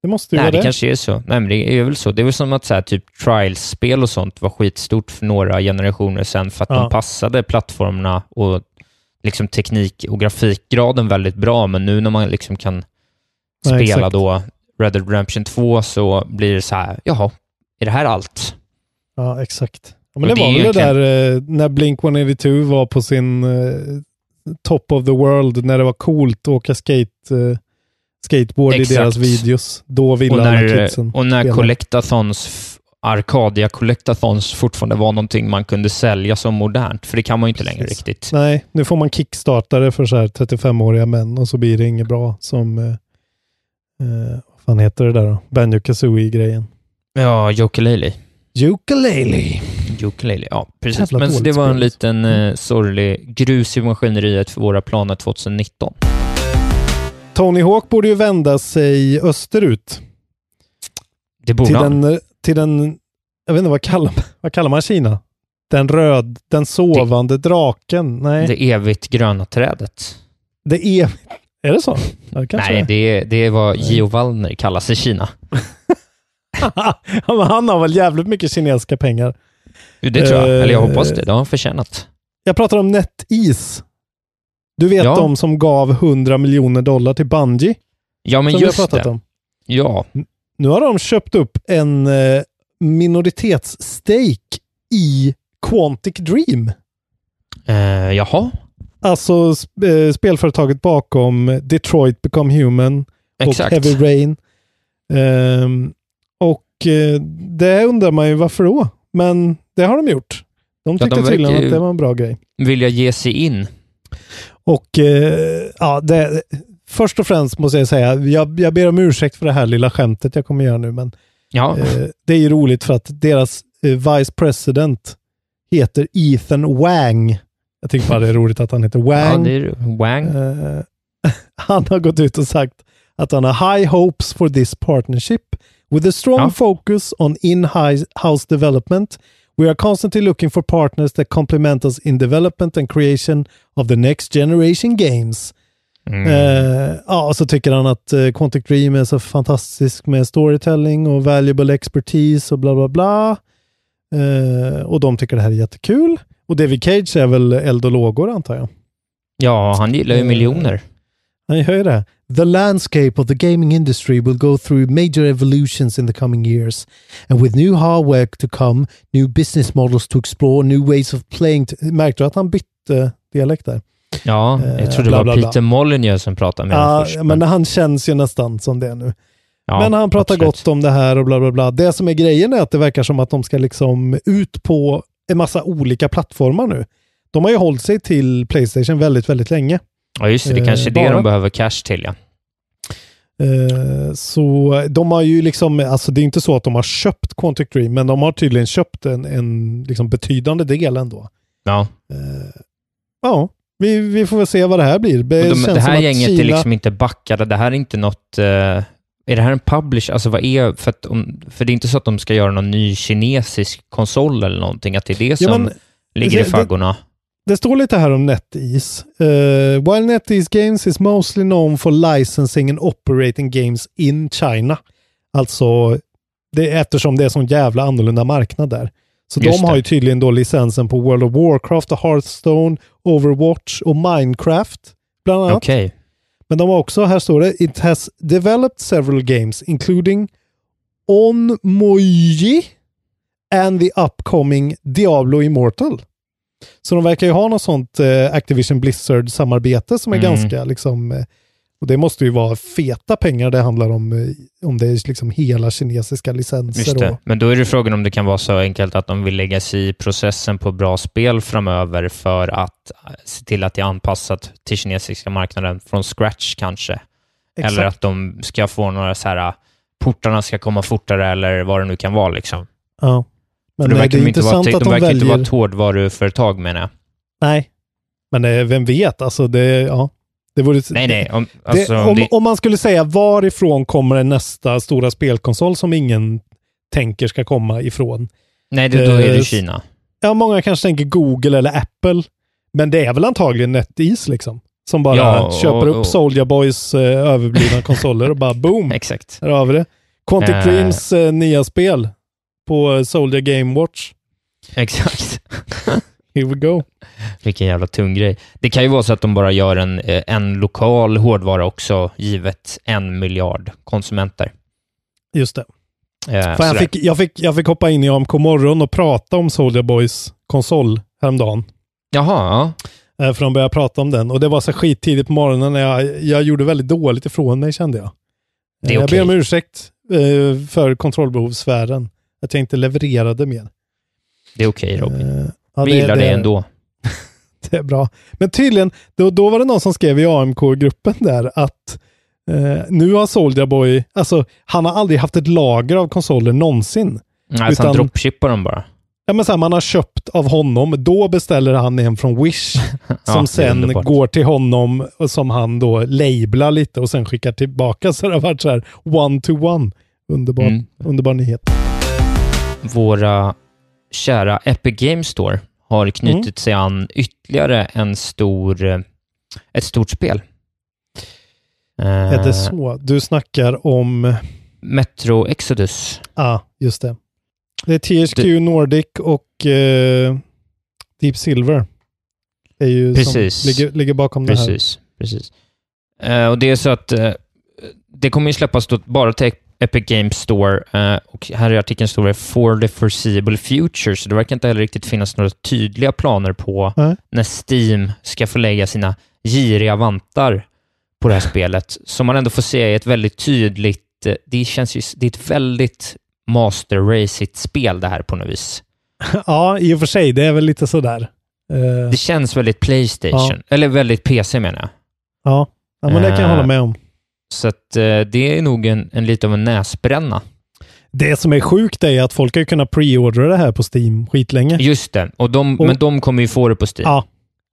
Det måste ju Nej, vara det det. kanske är så. Nej, men det är väl så. Det är väl som att så här, typ Trials-spel och sånt var skitstort för några generationer sedan för att Ja. de passade plattformarna och liksom teknik och grafikgraden väldigt bra, men nu när man liksom kan Nej, spela exakt. då Red Dead Redemption 2 så blir det så här, jaha, är det här allt? Ja, exakt. Ja, men Och det var väl egentligen- det där eh, när Blink-182 var på sin eh, top of the world, när det var coolt att åka skate, eh, skateboard Exakt. i deras videos. Då ville Och alla kidsen och när spela. Collectathons, Arcadia Collectathons fortfarande var någonting man kunde sälja som modernt, för det kan man ju inte längre Precis. riktigt. Nej, nu får man kickstartare för så här 35-åriga män och så blir det inget bra som, eh, eh, vad fan heter det där då? Banjo Kazooie-grejen. Ja, Ukulele. Ukulele. Ukulele, ja precis. Men det var en liten eh, sorglig grus i maskineriet för våra planer 2019. Tony Hawk borde ju vända sig österut. Det borde till han. den, till den, jag vet inte vad kallar, vad kallar man Kina? Den röd, den sovande draken? Nej, det, Det evigt gröna trädet. är, är det så? Ja, det Nej, det är, det är vad Gio Wallner kallas i Kina. han har väl jävligt mycket kinesiska pengar. Det tror jag. Eh, Eller jag hoppas det. Det har han förtjänat. Jag pratar om NetEase. Du vet Ja. de som gav 100 miljoner dollar till Bungie? Ja, men som vi har just pratat det. om. Ja, Nu har de köpt upp en eh, minoritetsstake i Quantic Dream. eh, jaha. Alltså sp- eh, spelföretaget bakom Detroit Become Human Exakt. och Heavy Rain. Ehm, och eh, det undrar man ju varför då? Men det har de gjort. De Ja, tyckte de tydligen att det var en bra grej. Vill jag ge sig in? Och eh, ja, det, först och främst måste jag säga, jag, jag ber om ursäkt för det här lilla skämtet jag kommer göra nu, men Ja, eh, det är ju roligt för att deras eh, vice president heter Ethan Wang. Jag tycker bara det är roligt att han heter ja Wang. är Wang. Eh, han har gått ut och sagt att han har high hopes for this partnership with a strong Ja. focus on in-house development. We are constantly looking for partners that complement us in development and creation of the next generation games. Mm. Eh, ja, och så tycker han att uh, Quantic Dream är så fantastisk med storytelling och valuable expertise och bla bla bla. Eh, och de tycker det här är jättekul. Och David Cage är väl eld och lågor antar jag. Ja, han gillar ju Eh, miljoner. Han gör ju det. The landscape of the gaming industry will go through major evolutions in the coming years. And with new hardware to come, new business models to explore, new ways of playing. Märkte du att han bytte dialekt där? Ja, jag Eh, tror det bla, var bla, bla. Peter Molyneux som pratade med honom Ja, först. men han känns ju nästan som det nu. ja, men han pratar absolut. gott om det här och bla bla bla. Det som är grejen är att det verkar som att de ska liksom ut på en massa olika plattformar nu. De har ju hållit sig till Playstation väldigt, väldigt länge. Ja, just det. Det eh, kanske är det de behöver cash till, ja. Eh, så de har ju liksom, alltså det är inte så att de har köpt Quantic Dream, men de har tydligen köpt en, en liksom betydande del ändå. ja. Eh, ja, vi, vi får väl se vad det här blir. Det, de, det här gänget Kina, är liksom inte backade. Det här är inte något... är det här en publish? Alltså vad är... För, att om, för det är inte så att de ska göra någon ny kinesisk konsol eller någonting, att det är det Ja, som men ligger det- i faggorna. Det står lite här om NetEase. Uh, while NetEase Games is mostly known for licensing and operating games in China. Alltså, det eftersom det är sån jävla annorlunda marknad där. Så Just de har det. ju tydligen då licensen på World of Warcraft, och Hearthstone, Overwatch och Minecraft. Bland annat. Okej. Men de har också, här står det, it has developed several games including Onmoji and the upcoming Diablo Immortal. Så de verkar ju ha något sånt eh, Activision Blizzard-samarbete som är Mm. ganska liksom, eh, och det måste ju vara feta pengar det handlar om, eh, om det är liksom hela kinesiska licenser. Just det. Och, Men då är det frågan om det kan vara så enkelt att de vill lägga sig i processen på bra spel framöver för att se till att det är anpassat till kinesiska marknaden från scratch kanske. Exakt. Eller att de ska få några så här, portarna ska komma fortare eller vad det nu kan vara liksom. ja. Men de verkar det är inte vara, intressant de att de verkar inte vara ett hårdvaruföretag menar jag. Nej, men eh, vem vet, alltså det, ja. Det vore, Nej, nej. Om, Det, alltså, om, det, om man skulle säga varifrån kommer nästa stora spelkonsol som ingen tänker ska komma ifrån? nej, det, då är det eh, Kina. Ja, många kanske tänker Google eller Apple. Men det är väl antagligen NetEase liksom. Som bara Ja, och- köper upp och- Soulja Boys eh, överblivna konsoler och bara boom, Exakt. här har vi det. Quantic Eh. Dreams eh, nya spel på eh, Soldier Game Watch. Exakt. Here we go. Vilken jävla tung grej. Det kan ju vara så att de bara gör en, eh, en lokal hårdvara också, givet en miljard konsumenter. Just det. Eh, jag, fick, jag, fick, jag fick hoppa in i AMK morgon och prata om Soldier Boys konsol häromdagen. Jaha, ja. Eh, För de började prata om den och det var så skittidigt på morgonen. när Jag, jag gjorde väldigt dåligt ifrån mig kände jag. Det är jag ber om ursäkt eh, för kontrollbehovssfären. Att jag inte levererade mer. det är okej Robin. Eh, ja, Vi gillar det ändå. Det är bra. Men tydligen, då, då var det någon som skrev i AMK-gruppen där att eh, nu har Soldier Boy, alltså han har aldrig haft ett lager av konsoler någonsin. Alltså Utan- han dropshippar dem bara. Ja, men så här, man har köpt av honom, då beställer han en från Wish som det är sen går till honom och som han då lablar lite och sen skickar tillbaka. Så det har varit så här one to one. Underbar, Mm. underbar nyhet. Våra kära Epic Games Store har knutit Mm. sig an ytterligare en stor, eh, ett stort spel. Är Eh, det så? Du snackar om, Metro Exodus. ah, just det. Det är THQ Det- Nordic och eh, Deep Silver. Är ju Precis. Som ligger, ligger bakom det här. Precis, precis. Eh, och det är så att eh, det kommer ju släppas då bara till Epic Games Store eh, och här i artikeln står det for the foreseeable future, så det verkar inte heller riktigt finnas några tydliga planer på Nej. när Steam ska få lägga sina giriga vantar på det här spelet, som man ändå får se är ett väldigt tydligt, eh, det känns ju, det är ett väldigt master racigt spel det här på något vis. ja, i och för sig. Det är väl lite sådär. Eh, Det känns väldigt Playstation, eller väldigt PC menar jag. ja. ja, men det kan jag hålla med om. Så att, eh, det är nog en, en lite av en näsbränna. Det som är sjukt är att folk har kunnat preordra det här på Steam skitlänge. Just det, och de, Och- men de kommer ju få det på Steam. Ja,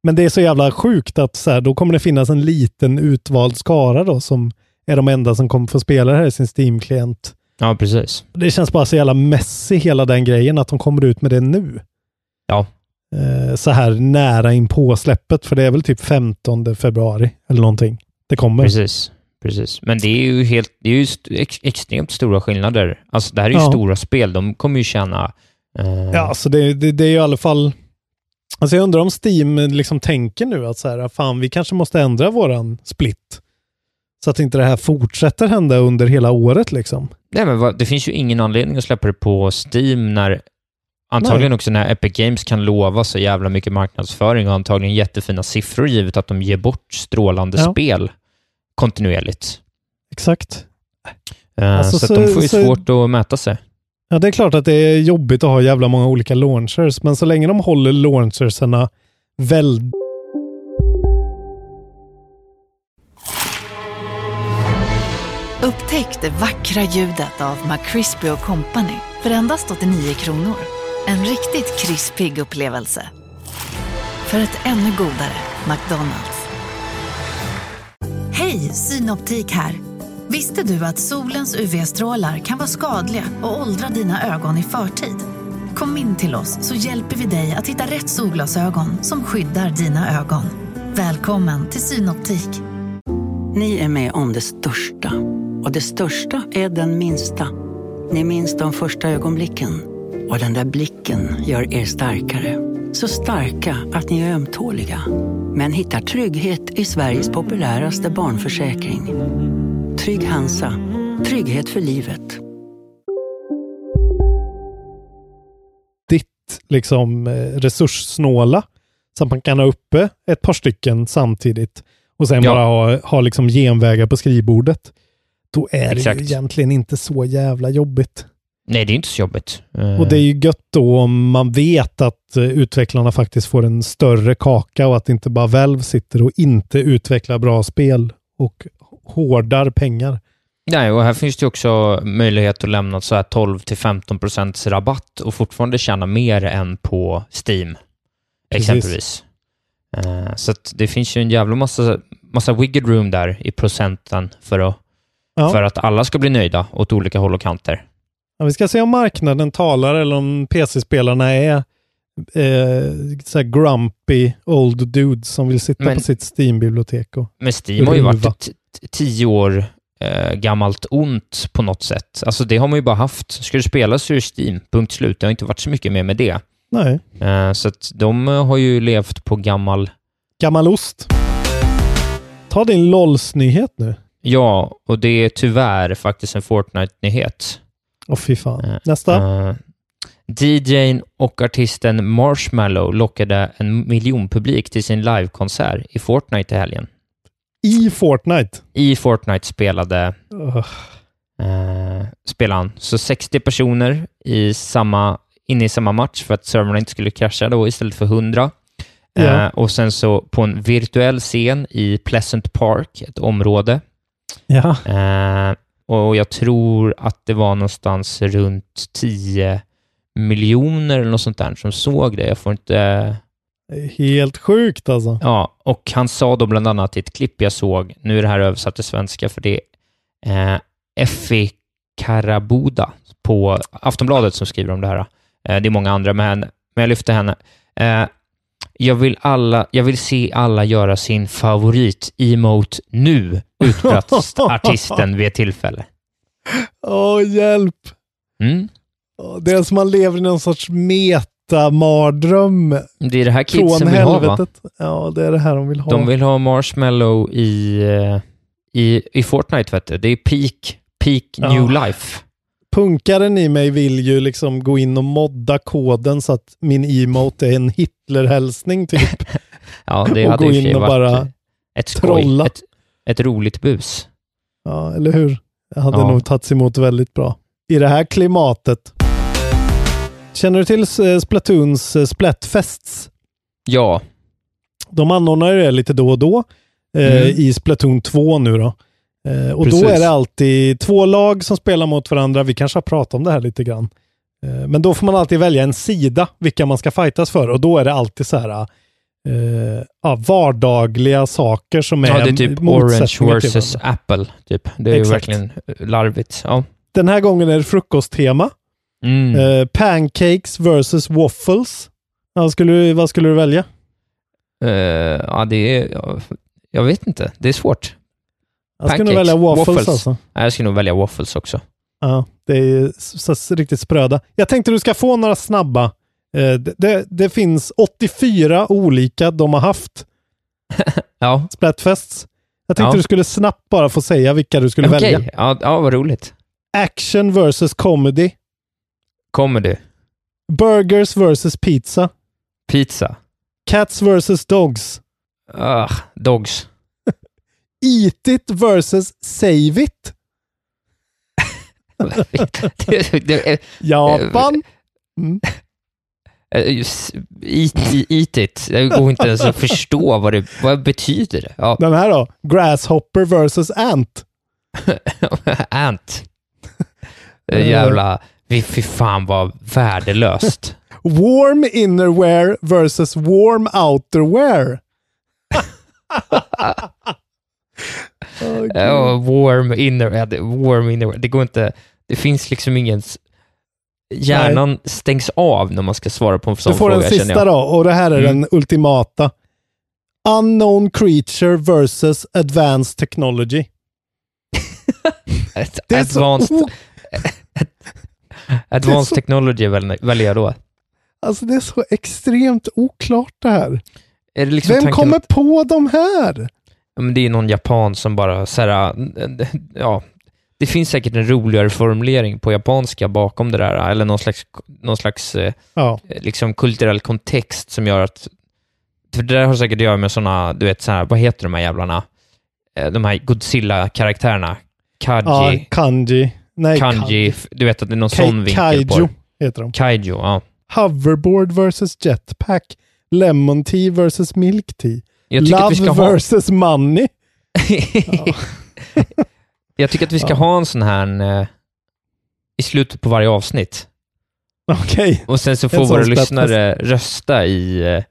men det är så jävla sjukt att så här, då kommer det finnas en liten utvald skara då som är de enda som kommer få spela det här i sin Steam-klient. Ja, precis. Det känns bara så jävla messy hela den grejen att de kommer ut med det nu. Ja. Eh, så här nära in på släppet, för det är väl typ 15 februari eller någonting. Det kommer. Precis. Precis. Men det är ju helt, det är ju ex, extremt stora skillnader. Alltså det här är ju Ja. stora spel, de kommer ju tjäna... eh, Ja, så det, det, det är ju i alla fall... Alltså jag undrar om Steam liksom tänker nu att så här, fan vi kanske måste ändra våran split. Så att inte det här fortsätter hända under hela året liksom. Nej, men vad, det finns ju ingen anledning att släppa det på Steam när antagligen Nej. också när Epic Games kan lova så jävla mycket marknadsföring och antagligen jättefina siffror givet att de ger bort strålande Ja. spel kontinuerligt. Exakt. Eh, Alltså, så, så- att de får ju så- svårt att mäta sig. Ja, det är klart att det är jobbigt att ha jävla många olika launchers, men så länge de håller launcherserna väldigt Upptäck det vackra ljudet av McCrispy Company för endast 89 kronor. En riktigt krispig upplevelse. För ett ännu godare McDonalds. Hej, Synoptik här. Visste du att solens UV-strålar kan vara skadliga och åldra dina ögon i förtid? Kom in till oss så hjälper vi dig att hitta rätt solglasögon som skyddar dina ögon. Välkommen till Synoptik. Ni är med om det största. Och det största är den minsta. Ni minns de första ögonblicken. Och den där blicken gör er starkare. Så starka att ni är ömtåliga. Men hittar trygghet i Sveriges populäraste barnförsäkring. Trygg Hansa. Trygghet för livet. liksom eh, resurssnåla. Så att man kan ha uppe ett par stycken samtidigt och sen Ja. bara ha, ha liksom genvägar på skrivbordet. Då är det Exakt. ju egentligen inte så jävla jobbigt. Nej, det är inte så jobbigt. Eh, Och det är ju gött då om man vet att eh, utvecklarna faktiskt får en större kaka och att inte bara Valve sitter och inte utvecklar bra spel och hårdar pengar. Nej, och här finns det också möjlighet att lämna så här 12-15% rabatt och fortfarande tjäna mer än på Steam, Precis. exempelvis. Eh, så det finns ju en jävla massa, massa wiggle room där i procenten för att, Ja. för att alla ska bli nöjda åt olika håll och kanter. Ja, vi ska se om marknaden talar eller om PC-spelarna är eh, så grumpy old dudes som vill sitta Men- på sitt Steam-bibliotek. Men Steam har ju varit tio år eh, gammalt ont på något sätt. Alltså det har man ju bara haft. Ska du spela så är det Steam, punkt slut. Det har inte varit så mycket mer med det. nej, Eh, så att de eh, har ju levt på gammal gammal ost. Ta din LOLs-nyhet nu. Ja, och det är tyvärr faktiskt en Fortnite-nyhet. Åh fy fan. Eh, Nästa. eh, DJn och artisten Marshmallow lockade en miljonpublik till sin livekonsert i Fortnite i helgen. I Fortnite. I Fortnite spelade, Ugh. eh, spelade han. Så 60 personer i samma, inne i samma match för att servrarna inte skulle krascha då istället för 100. Ja. Eh, och sen så på en virtuell scen i Pleasant Park, ett område, Ja. Eh, och jag tror att det var någonstans runt 10 miljoner eller något sånt där som såg det. Jag får inte... Helt sjukt alltså. Ja, och han sa då bland annat i ett klipp jag såg, nu är det här översatt till svenska för det är eh, Effie Karabuda på Aftonbladet som skriver om det här. Eh, det är många andra, men, men jag lyfter henne. Eh, jag, vill alla, jag vill se alla göra sin favorit-emote nu, utbrast artisten vid ett tillfälle. Åh, hjälp. Mm. Det är som man lever i någon sorts metamardröm Det är det här från kidsen vill ha, va? Ja, det är det här de vill ha. De vill ha Marshmallow i, eh, i, i Fortnite, vet du. Det är peak, peak Ja. new life. Punkaren i mig vill ju liksom gå in och modda koden så att min emote är en Hitler-hälsning typ. Ja, det Och hade gå för in och bara ett skoj. trolla. Ett, ett roligt bus. Ja, eller hur? Det hade Ja. nog tagits emot väldigt bra. I det här klimatet. Känner du till eh, Splatoons eh, Splatfests? Ja, De anordnar ju det lite då och då eh, Mm. i Splatoon 2 nu då. Eh, och Precis. då är det alltid två lag som spelar mot varandra. Vi kanske har pratat om det här lite grann. Eh, men då får man alltid välja en sida, vilka man ska fightas för. Och då är det alltid så här eh, ja, vardagliga saker som är ja det är typ Orange versus. Apple. Typ. Det är ju Exakt. verkligen larvigt. Ja. Den här gången är det frukosttema. Mm. Eh, pancakes versus waffles. Ja, skulle, vad skulle du välja? Eh, ja, det är... ja, Jag vet inte. Det är svårt. Jag skulle nog välja waffles, waffles. alltså. Nej, Jag skulle nog välja waffles också. Ja, det är så, riktigt spröda. Jag tänkte du ska få några snabba. Eh, det, det, det finns 84 olika de har haft, Ja, Splatfests. Jag tänkte Ja. du skulle snabbt bara få säga vilka du skulle Okej, välja. ja, ja, vad roligt. Action versus comedy. Comedy. Burgers versus pizza. Pizza. Cats versus dogs. Ah, dogs. Eat it versus save it. Japan. eh, just eat, eat it. Det går inte ens att förstå vad det vad betyder. Det? Ja, Den här då? Grasshopper versus ant. ant. Jävla... Fy fan vad värdelöst. Warm innerwear versus warm outerwear. Ja, warm inner, warm inner, det går inte, det finns liksom ingen, hjärnan stängs av när man ska svara på en sån Du får fråga den sista då, och det här är Mm. den ultimata. Unknown creature versus advanced technology. Det är så advanced, o- advanced så- technology väl, väljer jag då. Alltså det är så extremt oklart det här. Liksom Vem kommer att, på de här? Men det är någon japan som bara så här, ja, det finns säkert en roligare formulering på japanska bakom det där, eller någon slags, någon slags eh, Ja, liksom kulturell kontext som gör att... För det där har säkert att göra med sådana, du vet, så här, vad heter de här jävlarna? Eh, De här Godzilla-karaktärerna. Kaji, ja kanji. Nej, kanji, du vet att det är någon Kai- sån vinkel på kaiju heter de. Kaiju, ja. Hoverboard versus jetpack. Lemon tea versus milk tea. Jag tycker Love att vi ska ha... versus money. Jag tycker att vi ska Ja. ha en sån här eh, i slutet på varje avsnitt. Okej. Och sen så får våra lyssnare rösta i, eh,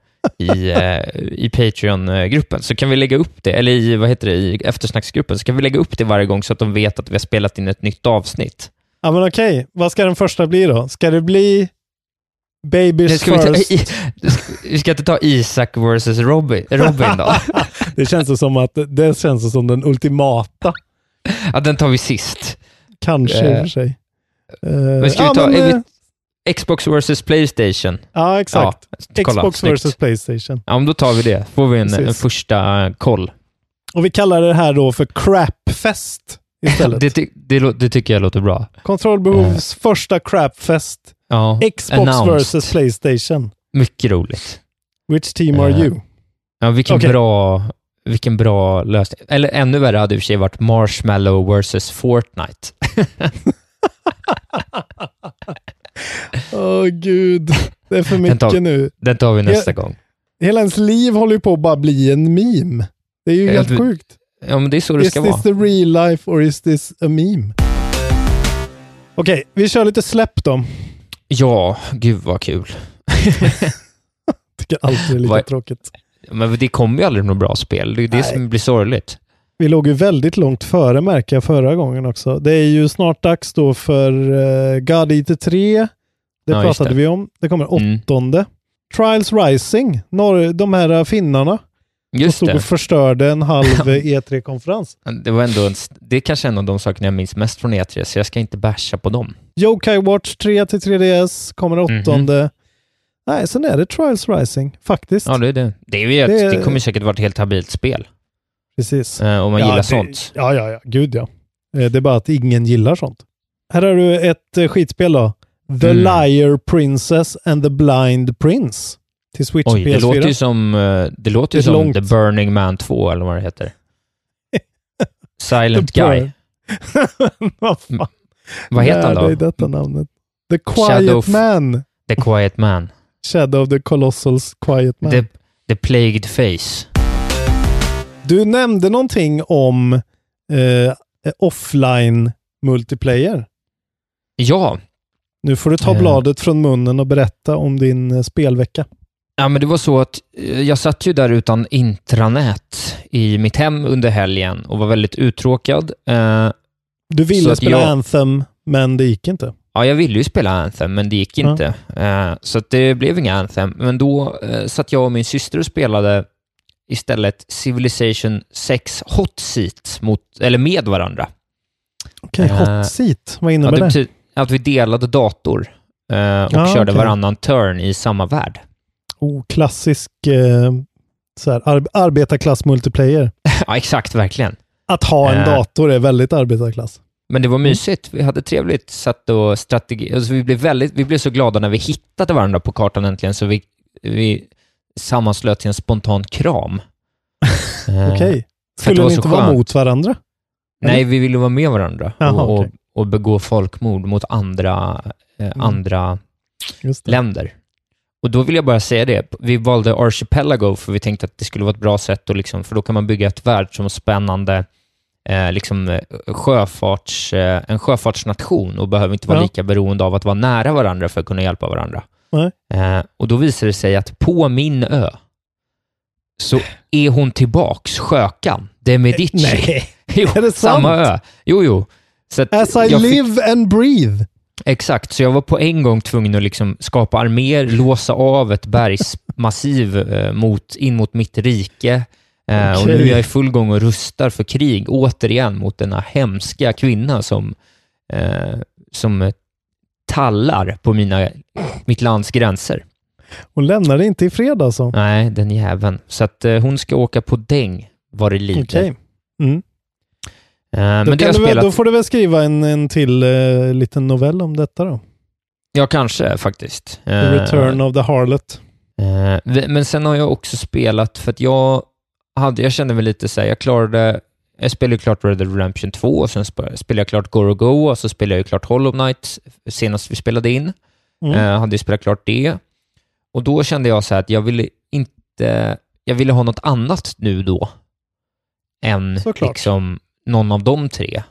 i, eh, i Patreon-gruppen. Så kan vi lägga upp det, eller i, vad heter det, i eftersnacksgruppen, så kan vi lägga upp det varje gång så att de vet att vi har spelat in ett nytt avsnitt. Ja men okej, vad ska den första bli då? Ska det bli Babies Det ska vi, ta, first? vi ska inte ta Isak versus Robin, Robin då? det känns som att det känns som den ultimata. Ja, den tar vi sist. Kanske i och Eh, för sig. Eh, Men ska vi ja, ta men, eh, vi, Xbox versus Playstation? ja, exakt. Ja, kolla, Xbox snyggt. versus Playstation. Ja, men då tar vi det. får vi en, en första eh, koll. Och vi kallar det här då för Crapfest istället. Det, ty- det, det tycker jag låter bra. Kontrollbehovs första Crapfest. Ja, Xbox announced. versus Playstation. Mycket roligt. Which team are Eh, you? Ja, vilken, Okej. bra, vilken bra lösning. Eller ännu värre hade i och för sig varit Marshmallow versus Fortnite. Åh gud, det är för Den tar- mycket nu. Den tar vi nästa Ja. gång. Hela ens liv håller ju på att bara bli en meme. Det är ju helt sjukt. Ja, men det är så det Is ska this vara. the real life or is this a meme? Okej, vi kör lite släpp då. Ja, gud vad kul. Tycker alltid det är lika Vad- tråkigt. Men det kommer ju aldrig något bra spel. Det är ju det Nej. som blir sorgligt. Vi låg ju väldigt långt före märker jag förra gången också. Det är ju snart dags då för uh, God Eater 3. Det Ja, just pratade det. vi om. Det kommer Mm. åttonde. Trials Rising, norr, de här uh, finnarna som Just stod det. och förstörde en halv E3-konferens. Det, var ändå en, det är kanske en av de sakerna jag minns mest från E3, så jag ska inte basha på dem. Yokai Watch 3 till 3DS kommer Mhm. åttonde. Nej, sen är det Trials Rising faktiskt. Ja, det är det. Det, är ju Det- det, kommer säkert vara ett helt habilt spel. Precis. Eh, om man Ja, gillar det- sånt. Ja, ja, ja. Gud ja. Eh, Det är bara att ingen gillar sånt. Här har du ett eh, skitspel då. The Mm. Liar Princess and the Blind Prince. Till Switch Oj, och PS4. det låter ju som, eh, det låter Det är som långt. The Burning Man 2, eller vad det heter. Silent Guy. Vad fan? Vad heter han Lär dig då? detta namnet. The Quiet Shadow Man. The Quiet Man. Shadow of the Colossals Quiet Man. The, the Plagued Face. Du nämnde någonting om eh, offline multiplayer. Ja, Nu får du ta Eh. bladet från munnen och berätta om din eh, spelvecka. Ja, men det var så att eh, jag satt ju där utan intranät i mitt hem under helgen och var väldigt uttråkad. Du ville spela jag- Anthem, men det gick inte. Ja, jag ville ju spela Anthem, men det gick Ja. inte. Eh, så det blev inga Anthem. Men då eh, satt jag och min syster och spelade istället Civilization 6 Hot Seat mot, eller med varandra. Okej, Eh, hot seat. Vad Ja, innebär det det? betyder att vi delade dator och Ja, körde okej. varannan turn i samma värld. Oh, klassisk så här, ar arbetarklass multiplayer. ja, exakt, verkligen. Att ha en dator är väldigt arbetarklass. Men det var mysigt. Vi hade trevligt. Satt och strategi... Alltså vi, blev väldigt, vi blev så glada när vi hittade varandra på kartan äntligen, så vi, vi sammanslöt till en spontan kram. Eh, Okej. det Skulle ni så inte vara mot varandra? Nej, vi ville vara med varandra Jaha, och, okej. och, och begå folkmord mot andra, eh, Mm. andra länder. Och då vill jag bara säga det, vi valde Archipelago för vi tänkte att det skulle vara ett bra sätt, att liksom, för då kan man bygga ett världsomspännande eh, liksom, eh, sjöfarts, eh, en sjöfartsnation och behöver inte vara Ja. lika beroende av att vara nära varandra för att kunna hjälpa varandra. Eh, och då visar det sig att på min ö så är hon tillbaks, Sjökan, de Medici. Nej, jo, är det samma sant? ö. Jo, jo. Så As I jag fick- live and breathe. Exakt, så jag var på en gång tvungen att liksom skapa arméer, låsa av ett bergsmassiv eh, mot, in mot mitt rike. Eh, och nu är jag i full gång och rustar för krig, återigen mot denna hemska kvinna som, eh, som eh, tallar på mina, mitt lands gränser. Hon lämnar det inte i fred alltså. Nej, den jäveln. Så att eh, hon ska åka på däng vad det lider. Okej. Mm. Eh, Då, det spelat... då får du väl skriva en, en till eh, liten novell om detta då. Ja, kanske faktiskt. The Eh, Return of the Harlot. Eh, men sen har jag också spelat, för att jag, hade, jag kände mig lite så här, jag klarade, jag spelade ju klart Red Dead Redemption 2 och sen sp- spelade jag klart Go Go och så spelade jag ju klart Hollow Knight senast vi spelade in. Mm. Eh, hade ju spelat klart det. Och då kände jag så här att jag ville inte, jag ville ha något annat nu då än Såklart. liksom någon av de tre.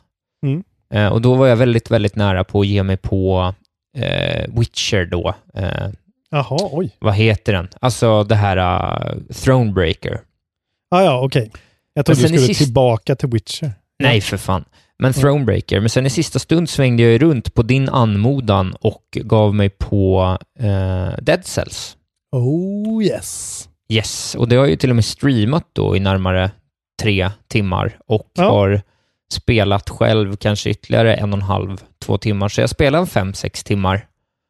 Mm. Eh, och då var jag väldigt, väldigt nära på att ge mig på eh, Witcher då. Eh, Jaha, oj. vad heter den? Alltså det här uh, Thronebreaker. Ah, ja, okej. Jag trodde du skulle sist- tillbaka till Witcher. Nej, för fan. Men Thronebreaker. Men sen i sista stund svängde jag runt på din anmodan och gav mig på eh, Dead Cells. Oh yes. Yes, och det har jag ju till och med streamat då i närmare tre timmar och Ja. har spelat själv kanske ytterligare en och en halv, två timmar. Så jag spelar en fem, sex timmar.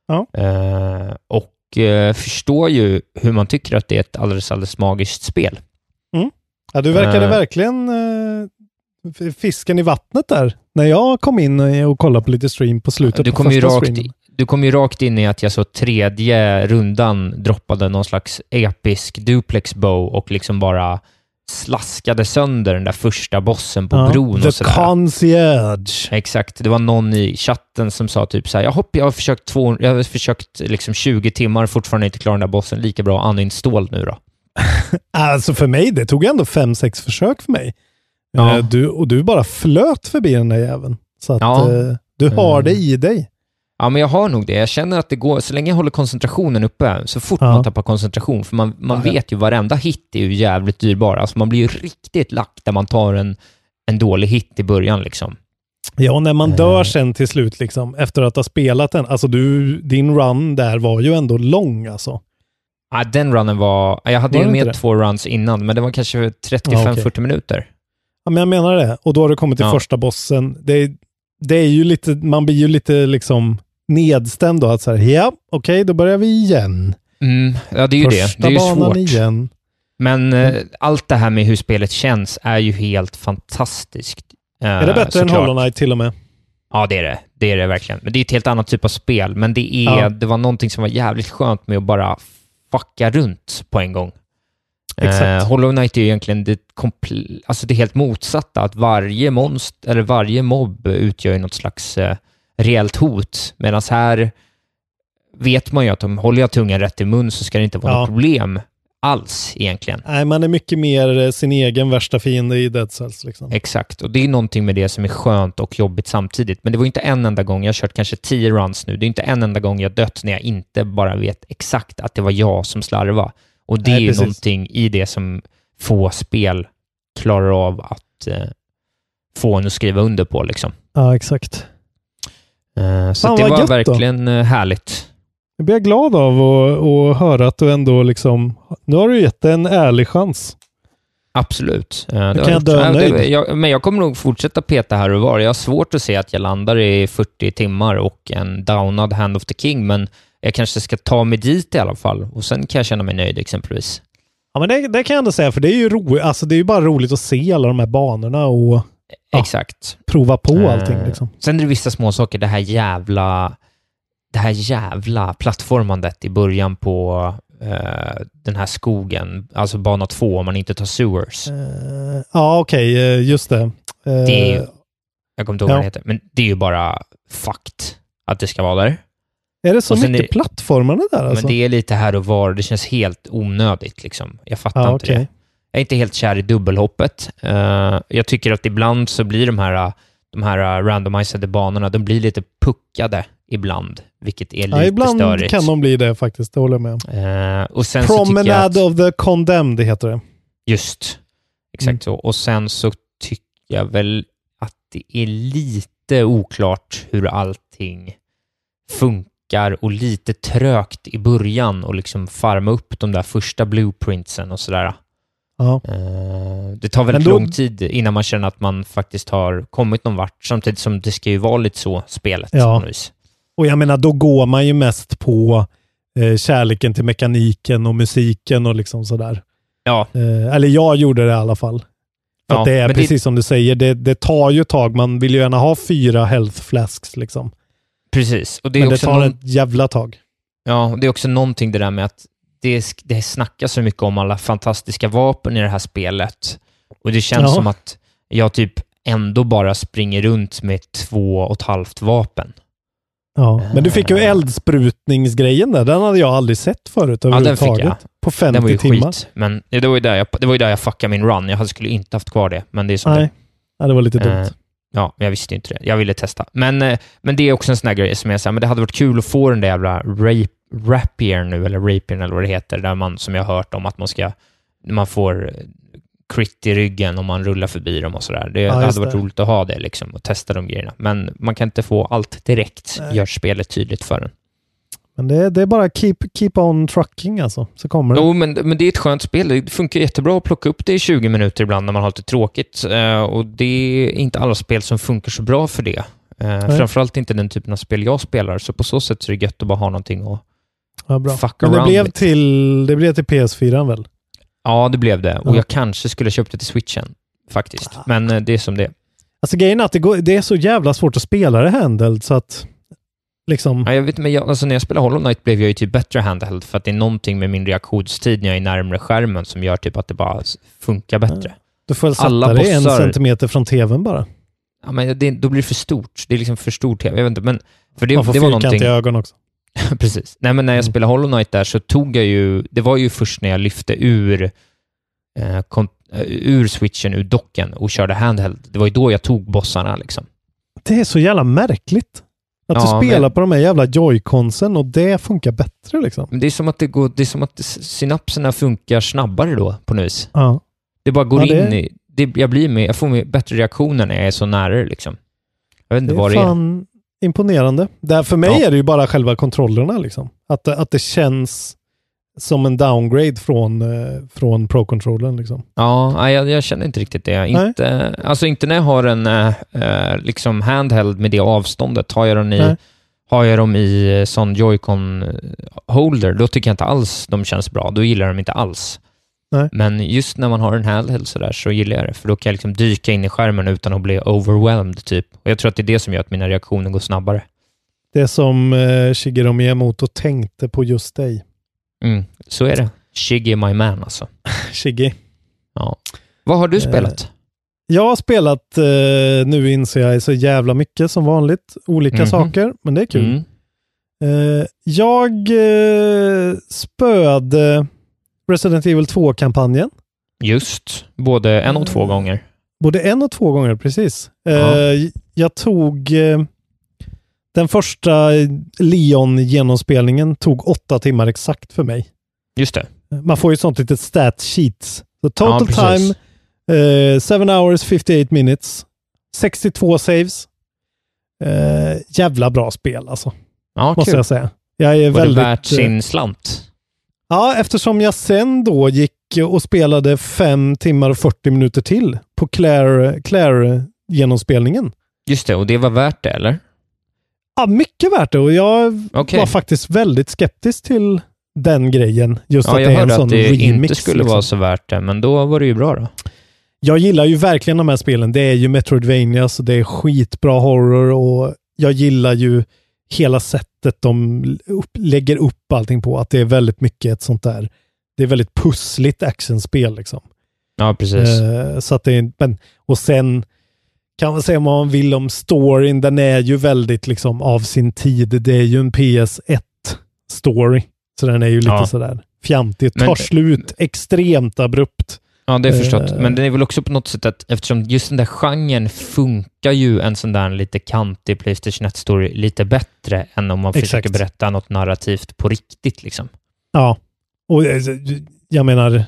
Ja. Eh, och eh, förstår ju hur man tycker att det är ett alldeles, alldeles magiskt spel. Ja, du verkade Eh. verkligen eh, fisken i vattnet där. När jag kom in och kollade på lite stream på slutet Du på kom, ju första rakt, streamen. du kom ju rakt in i att jag så tredje rundan droppade någon slags episk duplex bow och liksom bara slaskade sönder den där första bossen på Ja, bron The och sådär. Concierge. Exakt, det var någon i chatten som sa typ så här, jag hopp, jag har försökt, två, jag har försökt liksom 20 timmar, fortfarande inte klara den där bossen, lika bra uninstall nu då. Alltså för mig, det tog ändå fem, sex försök för mig. Ja. Eh, Du, och du bara flöt förbi den där jäveln. Så att Ja. eh, du har Mm. det i dig. Ja, men jag har nog det. Jag känner att det går, så länge jag håller koncentrationen uppe, så fort Ja. man tappar koncentration, för man, man Ja, vet ju varenda hit är ju jävligt dyrbar. Alltså man blir ju riktigt lack där man tar en, en dålig hit i början liksom. Ja, och när man Eh. dör sen till slut, liksom, efter att ha spelat den. Alltså du, din run där var ju ändå lång alltså. Ja, den runnen var, jag hade Var ju det med det? två runs innan, men det var kanske Ja, 35-40 okej. minuter. Ja, men jag menar det. Och då har du kommit till Ja. första bossen. Det, är- det är ju lite, man blir ju lite liksom nedstämd då. Att så här, ja, okej, då börjar vi igen. Mm, ja, det är ju det. Första Det är ju svårt. igen. Men eh, allt det här med hur spelet känns är ju helt fantastiskt. Eh, är det bättre än såklart. Hollow Knight till och med? Ja, det är det. Det är det verkligen. Men det är ett helt annat typ av spel. Men det, är, Ja. det var någonting som var jävligt skönt med att bara fucka runt på en gång. Exakt. Eh, Hollow Knight är ju egentligen det, alltså det helt motsatta. Att varje monster, eller varje mobb utgör något slags eh, reellt hot. Medan här vet man ju att om håller jag tungan rätt i mun så ska det inte vara Ja. något problem alls egentligen. Nej, man är mycket mer eh, sin egen värsta fiende i Dead Cells. Liksom. Exakt, och det är någonting med det som är skönt och jobbigt samtidigt. Men det var inte en enda gång, jag har kört kanske tio runs nu, det är inte en enda gång jag dött när jag inte bara vet exakt att det var jag som slarvade. Och det Nej, är ju precis. någonting i det som få spel klarar av att eh, få en att skriva under på. Liksom. Ja, exakt. Eh, så Fan, det var gött då. verkligen eh, härligt. Jag blir glad av att, att höra att du ändå liksom, nu har du gett en ärlig chans. Absolut. Eh, det kan jag dö nöjd. men jag kommer nog fortsätta peta här och var. Jag har svårt att se att jag landar i 40 timmar och en downad Hand of the King, men jag kanske ska ta mig dit i alla fall och sen kan jag känna mig nöjd exempelvis. Ja, men det, det kan jag ändå säga, för det är ju roligt. Alltså, det är ju bara roligt att se alla de här banorna och Ja. Exakt. prova på allting. Eh, Liksom. Sen är det vissa små saker, det här jävla, det här jävla plattformandet i början på eh, den här skogen, alltså bana två om man inte tar sewers. Eh, ja, okej, eh, just det. Eh, Det är jag kommer inte ihåg ja. vad det heter, men det är ju bara fucked att det ska vara där. är det så mycket är- plattformande där alltså? Men det är lite här och var, det känns helt onödigt liksom. Jag fattar ja, inte okej. det. Jag är inte helt kär i dubbelhoppet. Jag tycker att ibland så blir de här, de här uh, randomiserade banorna, de blir lite puckade ibland, vilket är lite Ja, ibland störigt. kan de bli det faktiskt, det håller jag med om. Eh, Promenade att, of the Condemned heter det. Just, exakt Mm. så. Och sen så tycker jag väl att det är lite oklart hur allting funkar och lite trögt i början och liksom farma upp de där första blueprintsen och sådär. Eh, Det tar väldigt då- lång tid innan man känner att man faktiskt har kommit någon vart, samtidigt som det ska ju vara lite så, spelet. Ja. vis. Och jag menar, då går man ju mest på eh, kärleken till mekaniken och musiken och liksom sådär. Ja, Eh, eller jag gjorde det i alla fall. För Ja, att det är men det- precis som du säger, det, det tar ju tag. Man vill ju gärna ha fyra health flasks liksom. precis. Och det Men det tar någon- ett jävla tag. Ja, och det är också någonting det där med att det, det snackas så mycket om alla fantastiska vapen i det här spelet. Och det känns Ja. som att jag typ ändå bara springer runt med två och ett halvt vapen. Ja. Men du fick ju eldsprutningsgrejen där. Den hade jag aldrig sett förut Ja, den fick överhuvudtaget. jag. På 50 Den var ju timmar. skit, men det var ju där jag, det var ju där jag fuckade min run. Jag hade- skulle inte haft kvar det, men det är som Nej, ja, det var lite det. dumt. Eh, Ja, men jag visste ju inte det. Jag ville testa. Men, eh, men det är också en sån här grej som jag säger, men det hade varit kul att få den där jävla rape, rapier nu, eller rapier eller vad det heter, där man, som jag har hört om, att man ska, man får eh, crit i ryggen om man rullar förbi dem och sådär. Det, Ja, det hade varit det. roligt att ha det liksom, och testa de grejerna. Men man kan inte få allt direkt, Nej. gör spelet tydligt för en. Men det, det är bara keep, keep on trucking alltså, så kommer det. Jo, men, men det är ett skönt spel. Det funkar jättebra att plocka upp det i 20 minuter ibland när man har lite tråkigt. Eh, och det är inte alla spel som funkar så bra för det. Eh, framförallt inte den typen av spel jag spelar, så på så sätt så är det gött att bara ha någonting att Ja, bra. fuck Men det around blev, till, det blev till PS4 väl? Ja, det blev det. Och Ja. jag kanske skulle köpt det till switchen, faktiskt. Men eh, det är som det. Alltså grejen är att det, går, det är så jävla svårt att spela det handheld så att liksom... Ja, jag vet, men jag, alltså, när jag spelade Hollow Knight blev jag ju typ bättre handheld, för att det är någonting med min reaktionstid när jag är närmare skärmen som gör typ att det bara funkar bättre. Du får väl sätta alla dig en bossar- centimeter från tvn bara. Ja, men det, då blir det för stort. Det är liksom för stor tv. Jag vet inte, men... För det, Man får det var någonting... ögon också. Precis. Nej, men när jag Mm. spelade Hollow Knight där så tog jag ju... Det var ju först när jag lyfte ur, eh, kom, eh, ur switchen, ur docken och körde handheld. Det var ju då jag tog bossarna liksom. Det är så jävla märkligt. Att Ja, du spelar men- på de här jävla joyconsen och det funkar bättre liksom. Men det är som att det går... Det är som att synapserna funkar snabbare då, på något vis. Ja. Det bara går Ja, det- in i... Det, jag, blir med, jag får med bättre reaktioner när jag är så nära det, liksom. Jag vet Det inte är vad det är. fan imponerande. Där för mig Ja. är det ju bara själva kontrollerna liksom. Att, att det känns som en downgrade från, eh, från Pro-controllern liksom. Ja, jag, jag känner inte riktigt det. Nej. Inte, alltså inte när jag har en eh, eh, liksom handheld med det avståndet. Har jag den i, Nej. har jag dem i sån joycon holder, då tycker jag inte alls de känns bra. Då gillar jag dem inte alls. Nej. Men just när man har en handheld sådär så gillar jag det, för då kan jag liksom dyka in i skärmen utan att bli overwhelmed typ. Och jag tror att det är det som gör att mina reaktioner går snabbare. Det som eh, Shigeru Miyamoto tänkte på just dig. Mm, så är det. Shiggy my man alltså. Shiggy. Ja. Vad har du Eh, spelat? Jag har spelat, eh, nu inser jag, så jävla mycket som vanligt. Olika Mhm. saker, men det är kul. Mm. Eh, jag eh, spöade Resident Evil 2-kampanjen. Just, både en och två gånger. Både en och två gånger, precis. Eh, Ja. Jag tog eh, den första Leon-genomspelningen tog åtta timmar exakt för mig. Just det. Man får ju sånt litet stat sheets. Så total Ja, time, precis. 7 hours 58 minutes, 62 saves. Eh, jävla bra spel alltså, Ja, måste kul. jag säga. Jag är Var väldigt, det värt eh, sin slant? Ja, eftersom jag sen då gick och spelade 5 timmar och 40 minuter till på Claire, Claire-genomspelningen. Just det, och det var värt det, eller? Ja, mycket värt det och jag Okej. var faktiskt väldigt skeptisk till den grejen. Just ja, att jag det är en hörde sån att det remix. inte skulle liksom. vara så värt det, men då var det ju bra då. Jag gillar ju verkligen de här spelen. Det är ju Metroidvania, så det är skitbra horror och jag gillar ju hela sättet de upp, lägger upp allting på. Att det är väldigt mycket ett sånt där, det är väldigt pussligt actionspel liksom. Ja, precis. Eh, så att det är, men, och sen kan man säga vad man vill om storyn. Den är ju väldigt liksom av sin tid. Det är ju en PS1-story. Så den är ju lite Ja. sådär fjantig. Men- Tar slut extremt abrupt. Ja, det är förstått. Eh. Men det är väl också på något sätt att eftersom just den där genren funkar ju en sån där lite kantig Playstation 1-story lite bättre än om man Exakt. försöker berätta något narrativt på riktigt. Liksom. Ja, och eh, jag menar,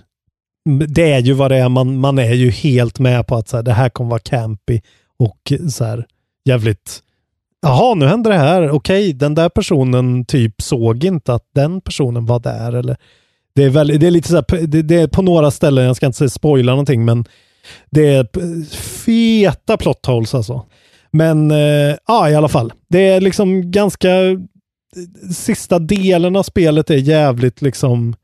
det är ju vad det är. Man, man är ju helt med på att så här, det här kommer vara campy och så här jävligt Jaha, nu händer det här. Okej, den där personen typ såg inte att den personen var där. Eller, det, är väl, det är lite så här, det, det är på några ställen, jag ska inte spoila någonting, men det är feta plot holes alltså. Men eh, ja, i alla fall. Det är liksom ganska sista delen av spelet är jävligt liksom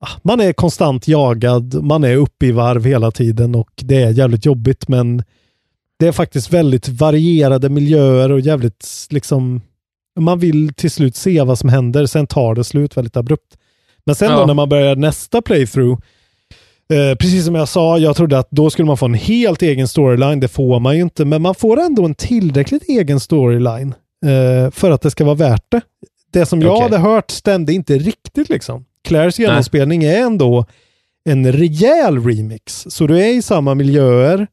ah, man är konstant jagad, man är uppe i varv hela tiden och det är jävligt jobbigt men det är faktiskt väldigt varierade miljöer och jävligt liksom man vill till slut se vad som händer, sen tar det slut väldigt abrupt. Men sen då Ja. när man börjar nästa playthrough Eh, precis som jag sa, jag trodde att då skulle man få en helt egen storyline. Det får man ju inte, men man får ändå en tillräckligt egen storyline eh, för att det ska vara värt det. Det som jag Okej. hade hört stämde inte riktigt liksom. Claires genomspelning är ändå en rejäl remix. Så du är i samma miljöer,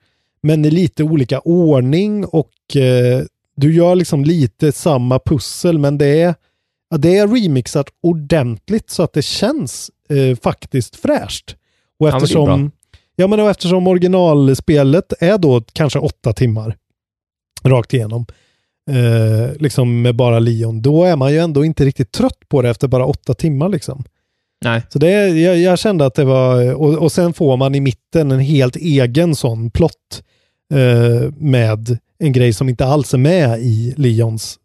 men i lite olika ordning och eh, du gör liksom lite samma pussel, men det är, ja, det är remixat ordentligt så att det känns eh, faktiskt fräscht. Och Ja, men eftersom, ja, men och eftersom originalspelet är då kanske åtta timmar rakt igenom, eh, liksom med bara Leon, då är man ju ändå inte riktigt trött på det efter bara åtta timmar. liksom. Nej. Så det, jag, jag kände att det var, och, och sen får man i mitten en helt egen sån plott eh, med en grej som inte alls är med i Leons.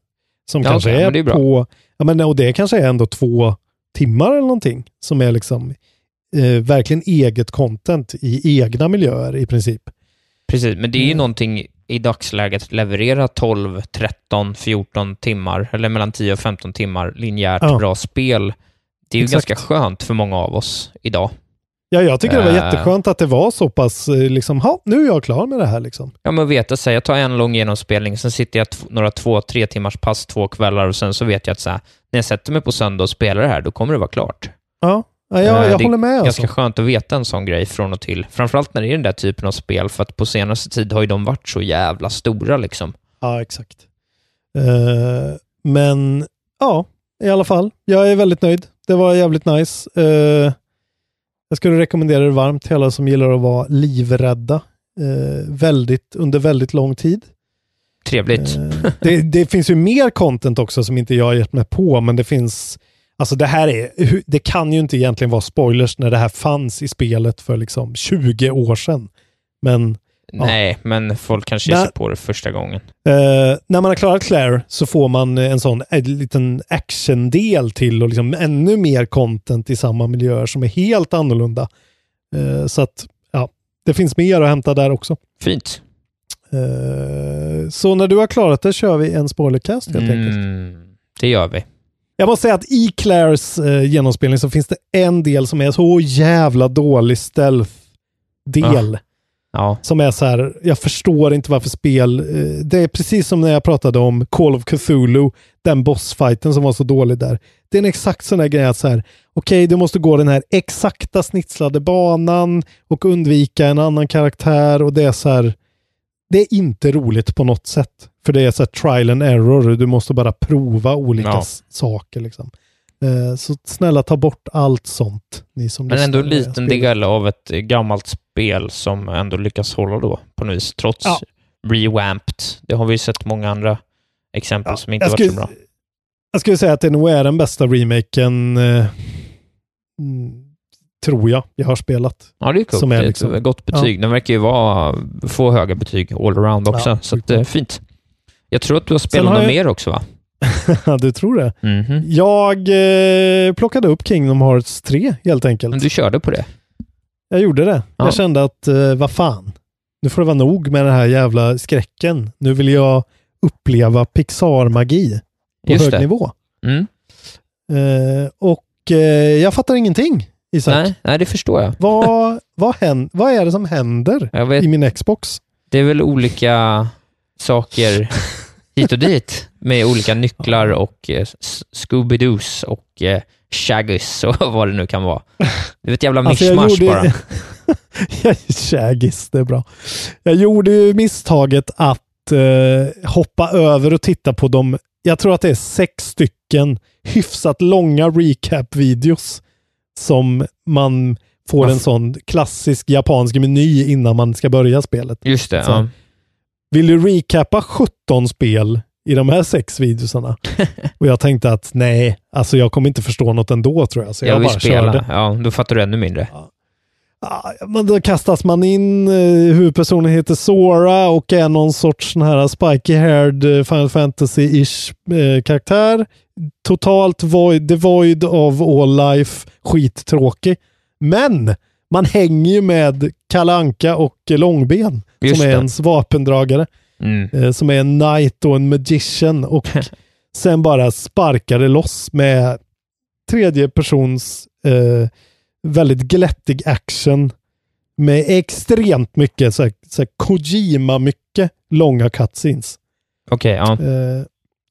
Som Ja, kanske okej, är, är på, ja men och det kanske är ändå två timmar eller någonting som är liksom eh, verkligen eget content i egna miljöer i princip. Precis, men det är ju Mm. någonting i dagsläget leverera 12, 13, 14 timmar, eller mellan 10 och 15 timmar linjärt Ja. bra spel. Det är ju Exakt. ganska skönt för många av oss idag. Ja, jag tycker det var Eh. jätteskönt att det var så pass, eh, liksom, ha, nu är jag klar med det här liksom. Ja, men veta sig, jag tar en lång genomspelning, sen sitter jag några två, tre timmars pass två kvällar och sen så vet jag att så här, när jag sätter mig på söndag och spelar det här, då kommer det vara klart. Ja, ja jag, Eh, jag det håller med. är Alltså. ganska skönt att veta en sån grej från och till. Framförallt när det är den där typen av spel, för att på senaste tid har ju de varit så jävla stora liksom. Ja, exakt. Eh, men ja, i alla fall. Jag är väldigt nöjd. Det var jävligt nice. Eh, jag skulle rekommendera det varmt till alla som gillar att vara livrädda eh, väldigt, under väldigt lång tid. Trevligt. Eh, det, det finns ju mer content också som inte jag har gett mig på, men det finns Alltså det här är, det kan ju inte egentligen vara spoilers när det här fanns i spelet för liksom 20 år sedan. Men Nej, men folk kanske ger sig på det första gången. Eh, när man har klarat Claire så får man en sån en liten actiondel till och liksom ännu mer content i samma miljöer som är helt annorlunda. Eh, så att, ja, det finns mer att hämta där också. Fint. Eh, så när du har klarat det kör vi en spoilercast helt enkelt. Mm, det gör vi. Jag måste säga att i Claires eh, genomspelning så finns det en del som är så jävla dålig stealth-del. Ja. Som är så här, jag förstår inte varför spel... Eh, det är precis som när jag pratade om Call of Cthulhu, den bossfighten som var så dålig där. Det är en exakt sån här grej att så här, okej, du måste gå den här exakta snitslade banan och undvika en annan karaktär och det är så här, det är inte roligt på något sätt. För det är så här trial and error, du måste bara prova olika Ja. saker liksom. Eh, så snälla ta bort allt sånt, ni som Men ändå en liten del av ett gammalt spel som ändå lyckas hålla då på något vis, trots Ja. revamped. Det har vi ju sett många andra exempel som inte varit så bra. Jag skulle säga att det nog är den bästa remaken, eh, mm, tror jag, jag har spelat. Ja, det är coolt. Som är det är liksom- ett gott betyg. Den verkar ju vara, få höga betyg all around också, Ja, så att, eh, fint. Jag tror att du har spelat något jag- mer också, va? du tror det? Mhm. Jag eh, plockade upp Kingdom Hearts 3 helt enkelt. Men du körde på det? Jag gjorde det. Ja. Jag kände att, eh, vad fan, nu får det vara nog med den här jävla skräcken. Nu vill jag uppleva Pixar-magi på Just hög det. nivå. Mm. Eh, och eh, jag fattar ingenting, Isak. Nej, nej, det förstår jag. Vad, vad, hän, vad är det som händer vet, i min Xbox? det är väl olika saker hit och dit med olika nycklar och eh, Scooby-Doos och eh, Shaggys och vad det nu kan vara. Det är ett jävla Alltså, jag mischmasch gjorde- bara. Shaggis, det är bra. Jag gjorde ju misstaget att eh, hoppa över och titta på de, jag tror att det är sex stycken hyfsat långa recap-videos som man får en sån klassisk japansk meny innan man ska börja spelet. Just det, Så. ja. Vill du recappa 17 spel i de här sex videosarna? och jag tänkte att nej, alltså jag kommer inte förstå något ändå tror jag. Så jag, Jag vill bara spela. körde. Ja, då fattar du ännu mindre. Ja, men då kastas man in, eh, huvudpersonen heter Sora och är någon sorts sån här spiky-haired eh, Final Fantasy-ish eh, karaktär. Totalt void, devoid of all life, skittråkig. Men man hänger ju med Kalle Anka och Långben Just som är det. ens vapendragare. Mm. eh, som är en knight och en magician och sen bara sparkar det loss med tredje persons eh, väldigt glättig action med extremt mycket så här, så här Kojima-mycket långa cutscenes. Okej, ja. Eh,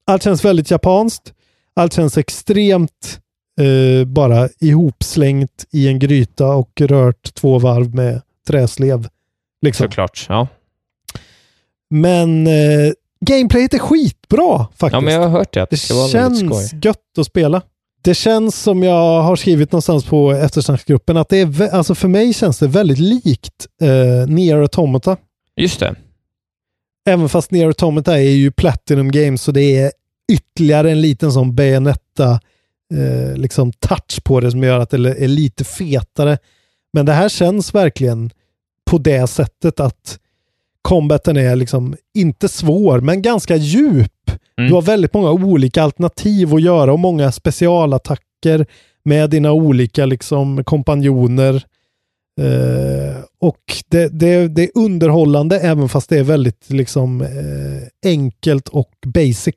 allt känns väldigt japanskt. Allt känns extremt eh, bara ihopslängt i en gryta och rört två varv med träslev. Liksom. Såklart. Ja. Men eh, gameplayet är skitbra faktiskt. ja, men jag har hört det. Det Det känns gött att spela. Det känns som jag har skrivit någonstans på eftersnacksgruppen att det är, alltså för mig känns det väldigt likt eh, Nier Automata. Just det. Även fast Nier Automata är ju Platinum Games så det är ytterligare en liten sån Bayonetta eh, liksom touch på det som gör att det är lite fetare. Men det här känns verkligen på det sättet att combaten är liksom inte svår men ganska djup. Mm. Du har väldigt många olika alternativ att göra och många specialattacker med dina olika liksom kompanjoner. Eh, och det, det, det är underhållande även fast det är väldigt liksom eh, enkelt och basic.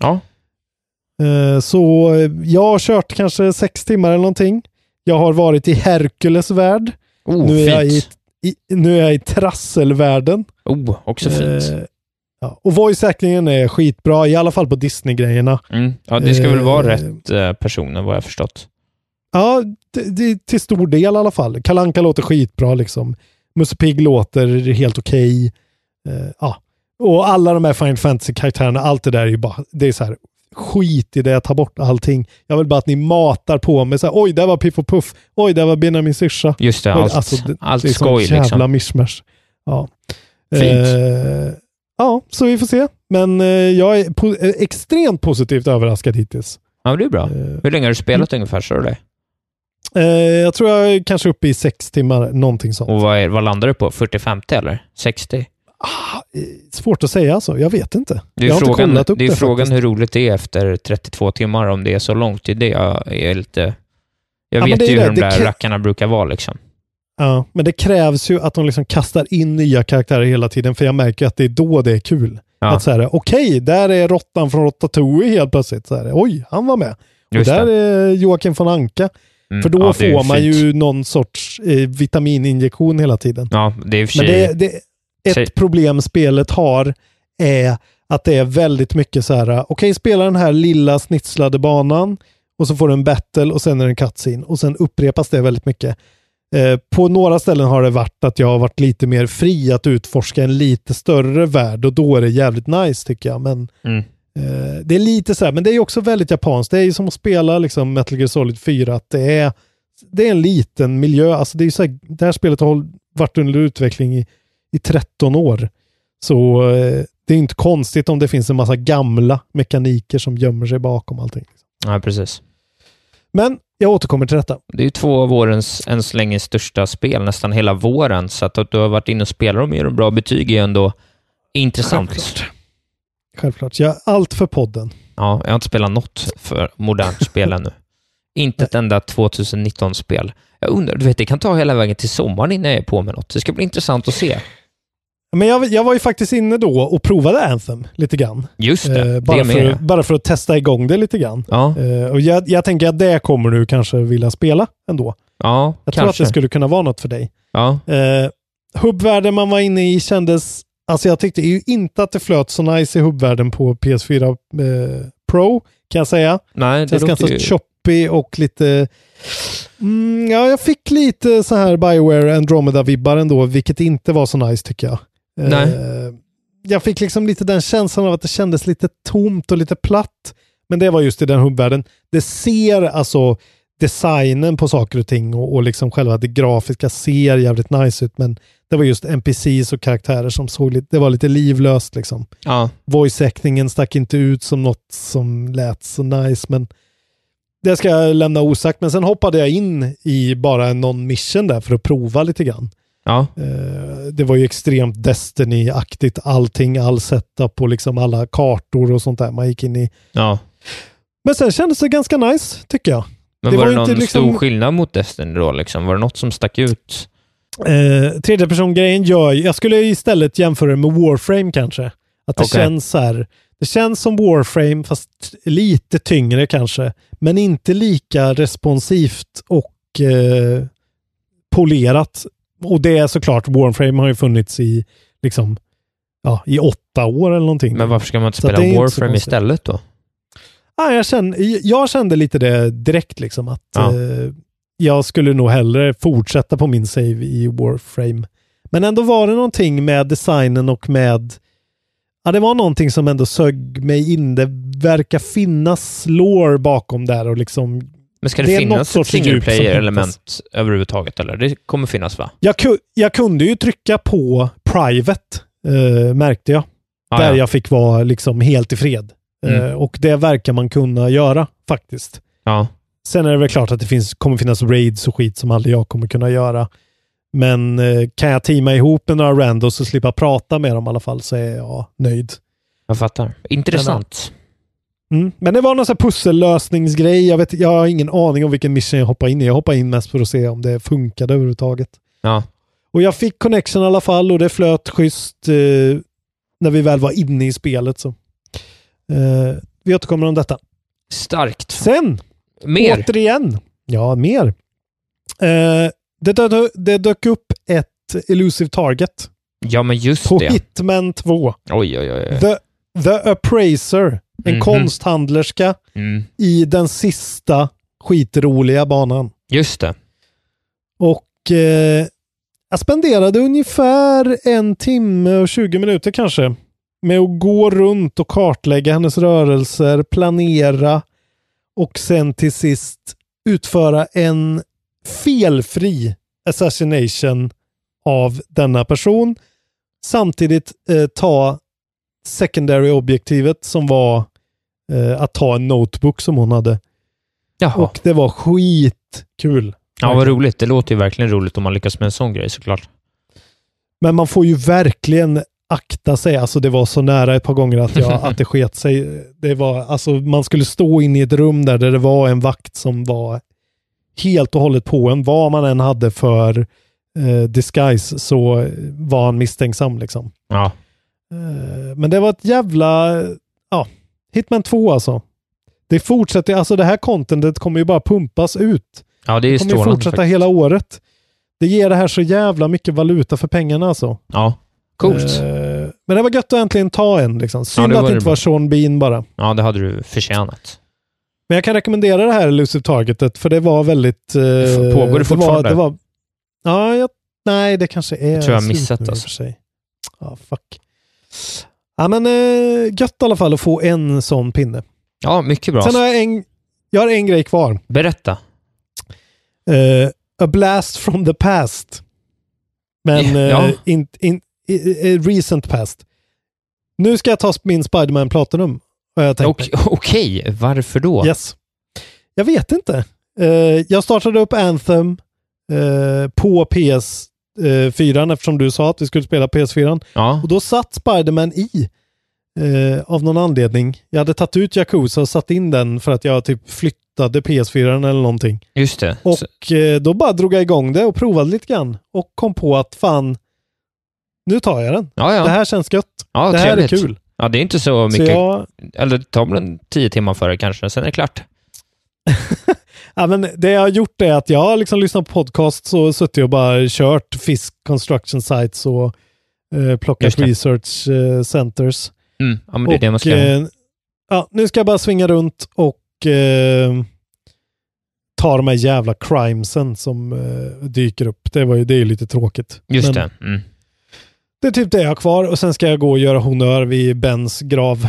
Ja. Eh, så eh, jag har kört kanske sex timmar eller någonting. Jag har varit i Herkules värld. Oh, nu, är jag i, fint. I, nu är jag i trasselvärlden. Oh, också fint. Eh, ja. Och voice actingen är skitbra, i alla fall på Disney-grejerna. Mm. Ja, det ska väl vara eh, rätt eh, personer vad jag förstått. Ja, det, det, till stor del i alla fall. Kalanka låter skitbra liksom. Musse Pigg låter helt okej. Eh, ja. Och alla de här Final Fantasy-karaktärerna, allt det där är ju bara, det är så här, skit i det, ta bort allting. Jag vill bara att ni matar på mig så här, oj, där var Piff och Puff, oj, där var Benjamin syrsa. Just det, Oj, allt, det, allt det är skoj jävla liksom. mischmasch. Ja. Fint. Eh, ja, så vi får se. Men eh, jag är po- eh, extremt positivt överraskad hittills. Ja, men det är bra. Eh, Hur länge har du spelat ungefär, sa du det? Eh, jag tror jag är kanske uppe i sex timmar, någonting sånt. Och vad, är, vad landar du på? 40-50 eller? 60? Eh, Svårt att säga alltså, jag vet inte. Det är jag har inte frågan, kollat upp det är det frågan faktiskt. hur roligt det är efter 32 timmar, om det är så långt. Det är det jag är lite... Jag Ja, men vet ju det. hur de där rackarna brukar vara liksom. Ja, men det krävs ju att de liksom kastar in nya karaktärer hela tiden, för jag märker att det är då det är kul. Ja. Att så här, okej, där är råttan från Ratatouille helt plötsligt. Så här, Oj, han var med. Och där det. är Joakim von Anka. Mm, För då ja, får man fint. ju någon sorts eh, vitamininjektion hela tiden. Ja, det är i och för Men sig... det, det, ett Säg- problem spelet har är att det är väldigt mycket så här, okej, spela den här lilla snitslade banan och så får du en battle och sen är det en cutscene och sen upprepas det väldigt mycket. Eh, på några ställen har det varit att jag har varit lite mer fri att utforska en lite större värld och då är det jävligt nice tycker jag. Men Mm. eh, det är lite så här, men det är också väldigt japanskt. Det är ju som att spela liksom Metal Gear Solid 4, att det är, det är en liten miljö. Alltså det, är så här, det här spelet har varit under utveckling i, i 13 år. Så eh, det är inte konstigt om det finns en massa gamla mekaniker som gömmer sig bakom allting. Ja, precis. Men jag återkommer till detta. Det är ju två av vårens än så länge största spel, nästan hela våren, så att, att du har varit inne och spelat dem och ger dem bra betyg är ju ändå intressant. Självklart. Självklart. Jag allt för podden. Ja, jag har inte spelat något för modernt spel ännu. Inte ett enda 2019-spel. Jag undrar, du vet, det kan ta hela vägen till sommaren innan jag är på med något. Det ska bli intressant att se. Men jag, jag var ju faktiskt inne då och provade Anthem lite grann. Just det, Eh, bara, det för, bara för att testa igång det lite grann. Ja, Eh, och jag, jag tänker att det kommer du kanske vilja spela ändå. ja Jag tror att kanske. det skulle kunna vara något för dig. Ja, Eh, hubbvärlden man var inne i kändes... Alltså jag tyckte ju inte att det flöt så nice i hubbvärlden på PS4 eh, Pro, kan jag säga. nej, det känns ganska ju... choppy och lite... Mm, ja, jag fick lite så här Bioware Andromeda-vibbar ändå, vilket inte var så nice tycker jag. Nej. Eh, jag fick liksom lite den känslan av att det kändes lite tomt och lite platt. Men det var just i den hubbvärlden. Det ser alltså designen på saker och ting och, och liksom själva det grafiska ser jävligt nice ut. Men det var just NPCs och karaktärer som såg lite, det var lite livlöst liksom. Ja, Voice-actingen stack inte ut som något som lät så nice, men det ska jag lämna osagt. Men sen hoppade jag in i bara någon mission där för att prova lite grann. Ja, Eh, det var ju extremt Destiny-aktigt allting, all setup och liksom alla kartor och sånt där man gick in i. ja. Men sen kändes det ganska nice, tycker jag. Men Det var, var det inte någon liksom- stor skillnad mot Destiny då? Liksom? Var det något som stack ut? Eh, tredje person-grejen gör Jag skulle istället jämföra det med Warframe kanske. Att det Okej. känns så här. Det känns som Warframe fast lite tyngre kanske. Men inte lika responsivt och eh, polerat. Och det är såklart, Warframe har ju funnits i liksom ja, i åtta år eller någonting. Men varför ska man inte spela Warframe istället då? Ja, jag, kände, jag kände lite det direkt liksom att Ja. eh, jag skulle nog hellre fortsätta på min save i Warframe. Men ändå var det någonting med designen och med Ja, det var någonting som ändå sög mig in. Det verkar finnas lore bakom där och liksom Men ska det, Det finnas ett single player-element överhuvudtaget eller? Det kommer finnas va? jag, ku, jag kunde ju trycka på private, eh, märkte jag. Ah, där ja. jag fick vara liksom helt i fred. Mm. Eh, och det verkar man kunna göra faktiskt. Ja, Sen är det väl klart att det finns, kommer finnas raids och skit som aldrig jag kommer kunna göra. Men eh, kan jag teama ihop med några randos och slippa prata med dem i alla fall så är jag nöjd. jag fattar. Intressant. Mm. Men det var någon sån här pussellösningsgrej. Jag, vet, jag har ingen aning om vilken mission jag hoppade in i. Jag hoppade in mest för att se om det funkade överhuvudtaget. Ja, Och jag fick connection i alla fall och det flöt schysst eh, när vi väl var inne i spelet. Så. Eh, vi återkommer om detta. starkt. Sen Mer? Återigen. Ja, mer. Eh, det, dök, det dök upp ett Elusive Target Ja, men just på det. Hitman 2. Oj, oj, oj. The, The Appraiser. En Mhm. konsthandlerska Mm. i den sista skitroliga banan. Just det. Och eh, jag spenderade ungefär en timme och 20 minuter kanske med att gå runt och kartlägga hennes rörelser, planera och sen till sist utföra en felfri assassination av denna person. Samtidigt eh, ta secondary objektivet som var eh, att ta en notebook som hon hade. Jaha. Och det var skitkul. Ja, vad roligt. Det låter ju verkligen roligt om man lyckas med en sån grej såklart. Men man får ju verkligen akta sig. Alltså det var så nära ett par gånger att, jag, att det sket sig. Det var, alltså man skulle stå inne i ett rum där, där det var en vakt som var helt och hållet på en. Vad man än hade för eh, disguise så var han misstänksam liksom. Ja. Eh, men det var ett jävla, ja, Hitman 2 alltså. Det fortsätter, alltså det här contentet kommer ju bara pumpas ut. Ja, det är Det kommer ju fortsätta faktiskt. hela året. Det ger det här så jävla mycket valuta för pengarna alltså. Ja, coolt. Eh, men det var gött att äntligen ta en. Liksom. Synd det att det det inte var Sean Bean bara. Ja, det hade du förtjänat. Men jag kan rekommendera det här Elusive Targetet för det var väldigt... Eh, Pågår det fortfarande? Var, det var, ja, jag, nej det kanske är Jag tror jag har missat och alltså. Ja, fuck. Ja, men eh, gött i alla fall att få en sån pinne. Ja, mycket bra. Sen har jag en, jag har en grej kvar. Berätta. Eh, A Blast from the Past. Men Ja. eh, in, in, i- i- recent past. Nu ska jag ta min Spiderman Platinum. Okej, varför då? Yes. Jag vet inte. Eh, jag startade upp Anthem eh, på PS4 eftersom du sa att vi skulle spela PS4. Ja, Och då satt Spiderman i. Eh, av någon anledning. Jag hade tagit ut Yakuza och satt in den för att jag typ flyttade PS4 eller någonting. Just det. Så, Och eh, då bara drog jag igång det och provade lite grann. Och kom på att fan, nu tar jag den. ja, ja. Det här känns gött. ja det här trevligt. är kul. Ja, det är inte så Så mycket. jag, Eller väl en tio timmar för det kanske, sen är det klart. ja, men det jag har gjort är att jag har liksom lyssnat på podcasts och suttit och bara kört Fisk Construction Sites och eh, plockat research eh, centers. Mm. Ja, men det är det man ska eh, ja, nu ska jag bara svinga runt och eh, ta de här jävla crimesen som eh, dyker upp. Det, var ju, det är ju lite tråkigt. Just Men det. Mm. Det är typ det jag har kvar och sen ska jag gå och göra honör vid Bens grav.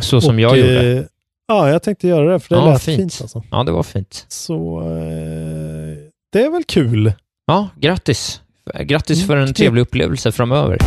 Så som och, jag gjorde. Ja, jag tänkte göra det för det Ja, lät fint. fint. alltså. Ja, det var fint. Så eh, det är väl kul. Ja, grattis. Grattis Mm, för en trevlig upplevelse framöver.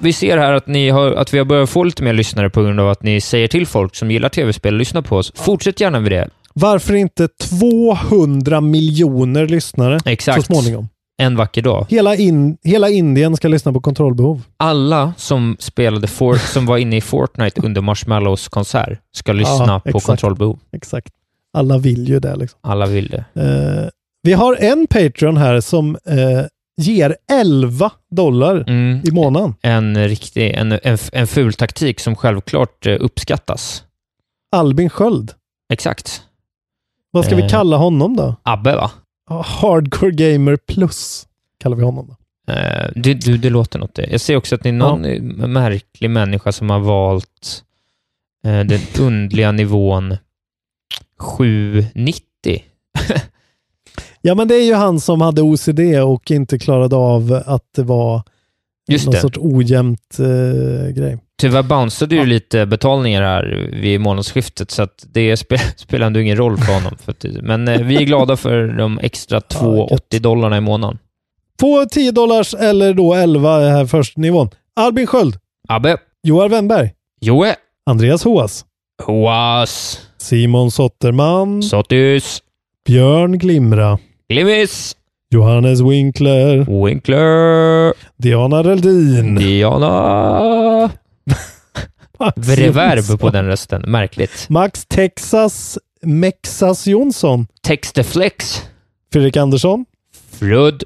Vi ser här att, ni har, att vi har börjat få lite mer lyssnare på grund av att ni säger till folk som gillar tv-spel, lyssna på oss. Fortsätt gärna med det. Varför inte 200 miljoner lyssnare Exakt. så småningom? En vacker dag. Hela, in, hela Indien ska lyssna på kontrollbehov. Alla som spelade For som var inne i Fortnite under Marshmallows konsert ska lyssna Ja, på exakt. kontrollbehov. Exakt. Alla vill ju det. Liksom. Alla vill det. Eh, vi har en Patreon här som eh, ger 11 dollar Mm. i månaden. En riktig, en, en, en ful taktik som självklart eh, uppskattas. Albin Sköld. Exakt. Vad ska Eh. vi kalla honom då? Abbe, va? Ja, Hardcore Gamer Plus kallar vi honom. Då. Eh, du, du, det låter något. det. Jag ser också att det är någon eh, märklig människa som har valt eh, den undliga nivån 790. Ja, men det är ju han som hade OCD och inte klarade av att det var Just någon det. sorts ojämnt eh, grej. Tyvärr bounceade ju lite betalningar här vid månadsskiftet, så det spe, spelar ändå ingen roll för honom. För men eh, vi är glada för de extra 2,80 dollarna i månaden. På 10 dollars eller då 11 är här först nivån. Albin Sköld, Abbe, Joar Wennberg, Joe, Andreas Hoas, Hoas, Simon Sotterman, Sottis, Björn Glimra, Glimis, Johannes Winkler, Winkler, Diana Reldin, Diana. Reverb på den rösten. Märkligt. Max Texas Mexas Jonsson, Texteflex. Fredrik Andersson, Frud.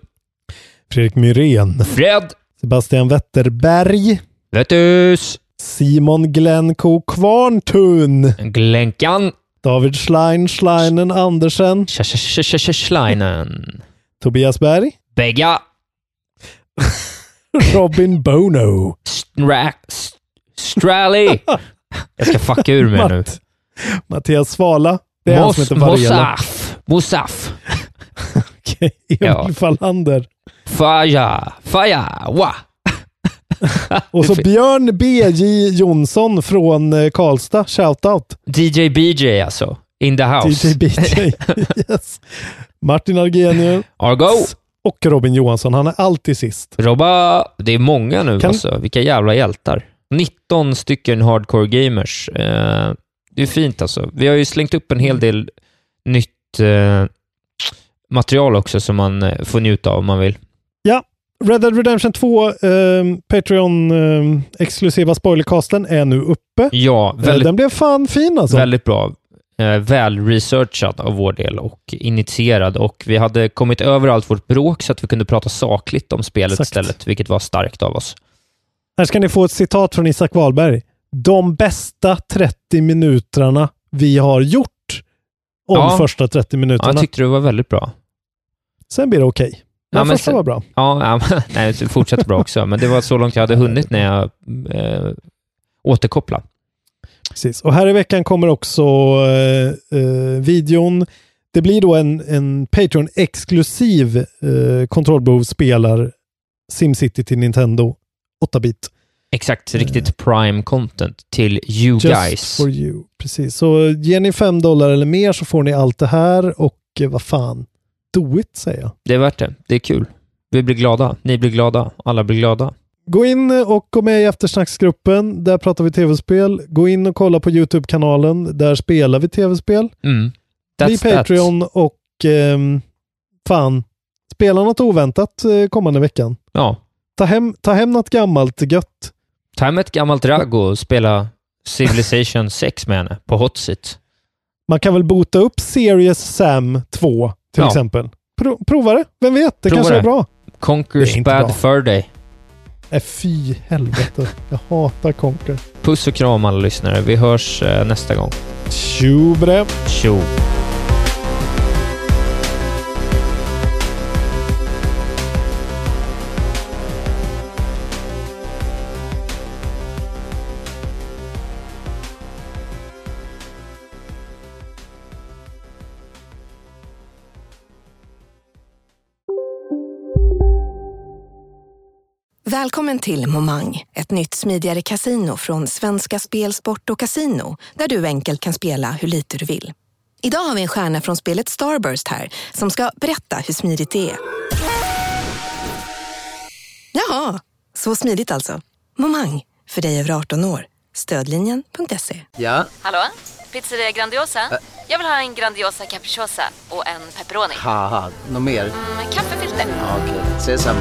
Fredrik Myrén, Fred. Sebastian Wetterberg, Vettus. Simon Glenko Kvarntun, Glänkan. David Schlein Schleinen Andersen, Schleinen. Tobias Berg, Begga. Robin Bono, Stra- S- Strally. Jag ska fucka ur mig nu. Matt, Mattias Svala, det är han som Mos- heter Mosaf. Mosaf. Okej, Emil Ja. Fallander Faja. Faja. Wa. och så Björn B.J. Jonsson från eh, Karlstad, shoutout. DJ BJ alltså. In the house. DJ BJ. yes. Martin Argenius Argo. och Robin Johansson. Han är alltid sist. Robba. Det är många nu Kan- alltså. Vilka jävla hjältar. 19 stycken hardcore gamers. Eh, det är fint alltså. Vi har ju slängt upp en hel del nytt eh, material också som man eh, får njuta av om man vill. Red Dead Redemption 2 eh, Patreon-exklusiva spoilercasten är nu uppe. Ja, väldigt, Den blev fan fin alltså. väldigt bra. Eh, väl researchad av vår del och initierad och vi hade kommit över allt vårt bråk så att vi kunde prata sakligt om spelet Exakt. istället, vilket var starkt av oss. Här ska ni få ett citat från Isak Wahlberg. De bästa 30 minuterna vi har gjort om Ja. första 30 Ja, minuterna. jag tyckte det var väldigt bra. Sen blir det okej. Ja, Men första var bra. Ja, ja nej, det fortsätter bra också, men det var så långt jag hade hunnit när jag eh, återkoppla. Precis. Och här i veckan kommer också eh, eh, videon. Det blir då en, en Patreon-exklusiv eh, kontrollbehov spelar SimCity till Nintendo 8-bit. Exakt, riktigt prime content till you Just guys. for you. Precis. Så ger ni 5 dollar eller mer så får ni allt det här och eh, vad fan, do it säger jag. Det är värt det. Det är kul. Vi blir glada. Ni blir glada. Alla blir glada. Gå in och gå med i eftersnacksgruppen. Där pratar vi tv-spel. Gå in och kolla på YouTube-kanalen. Där spelar vi tv-spel. Mm. Bli That's that. Patreon och ehm, fan, spela något oväntat eh, kommande veckan. Ja, Ta hem, ta hem något gammalt gött. Ta hem ett gammalt ragg och spela Civilization 6 med henne på Hot Seat. Man kan väl bota upp Serious Sam 2 till Ja. exempel. Pro prova det. Vem vet? Det Prova kanske det. är bra. Conquers är Bad bra. Fur Day. Äh, fy helvete. Jag hatar Conquer. Puss och kram alla lyssnare. Vi hörs eh, nästa gång. Tjobre! Tjo! Välkommen till Momang, ett nytt smidigare casino från Svenska Spel, Sport och Casino där du enkelt kan spela hur lite du vill. Idag har vi en stjärna från spelet Starburst här som ska berätta hur smidigt det är. Jaha, så smidigt alltså. Momang, för dig över 18 år. Stödlinjen.se. Ja, Hallå? Pizzeria Grandiosa? Jag vill ha en Grandiosa capriciosa och en pepperoni. något mer? Med kaffefilter. Ja, Okej, ses samma.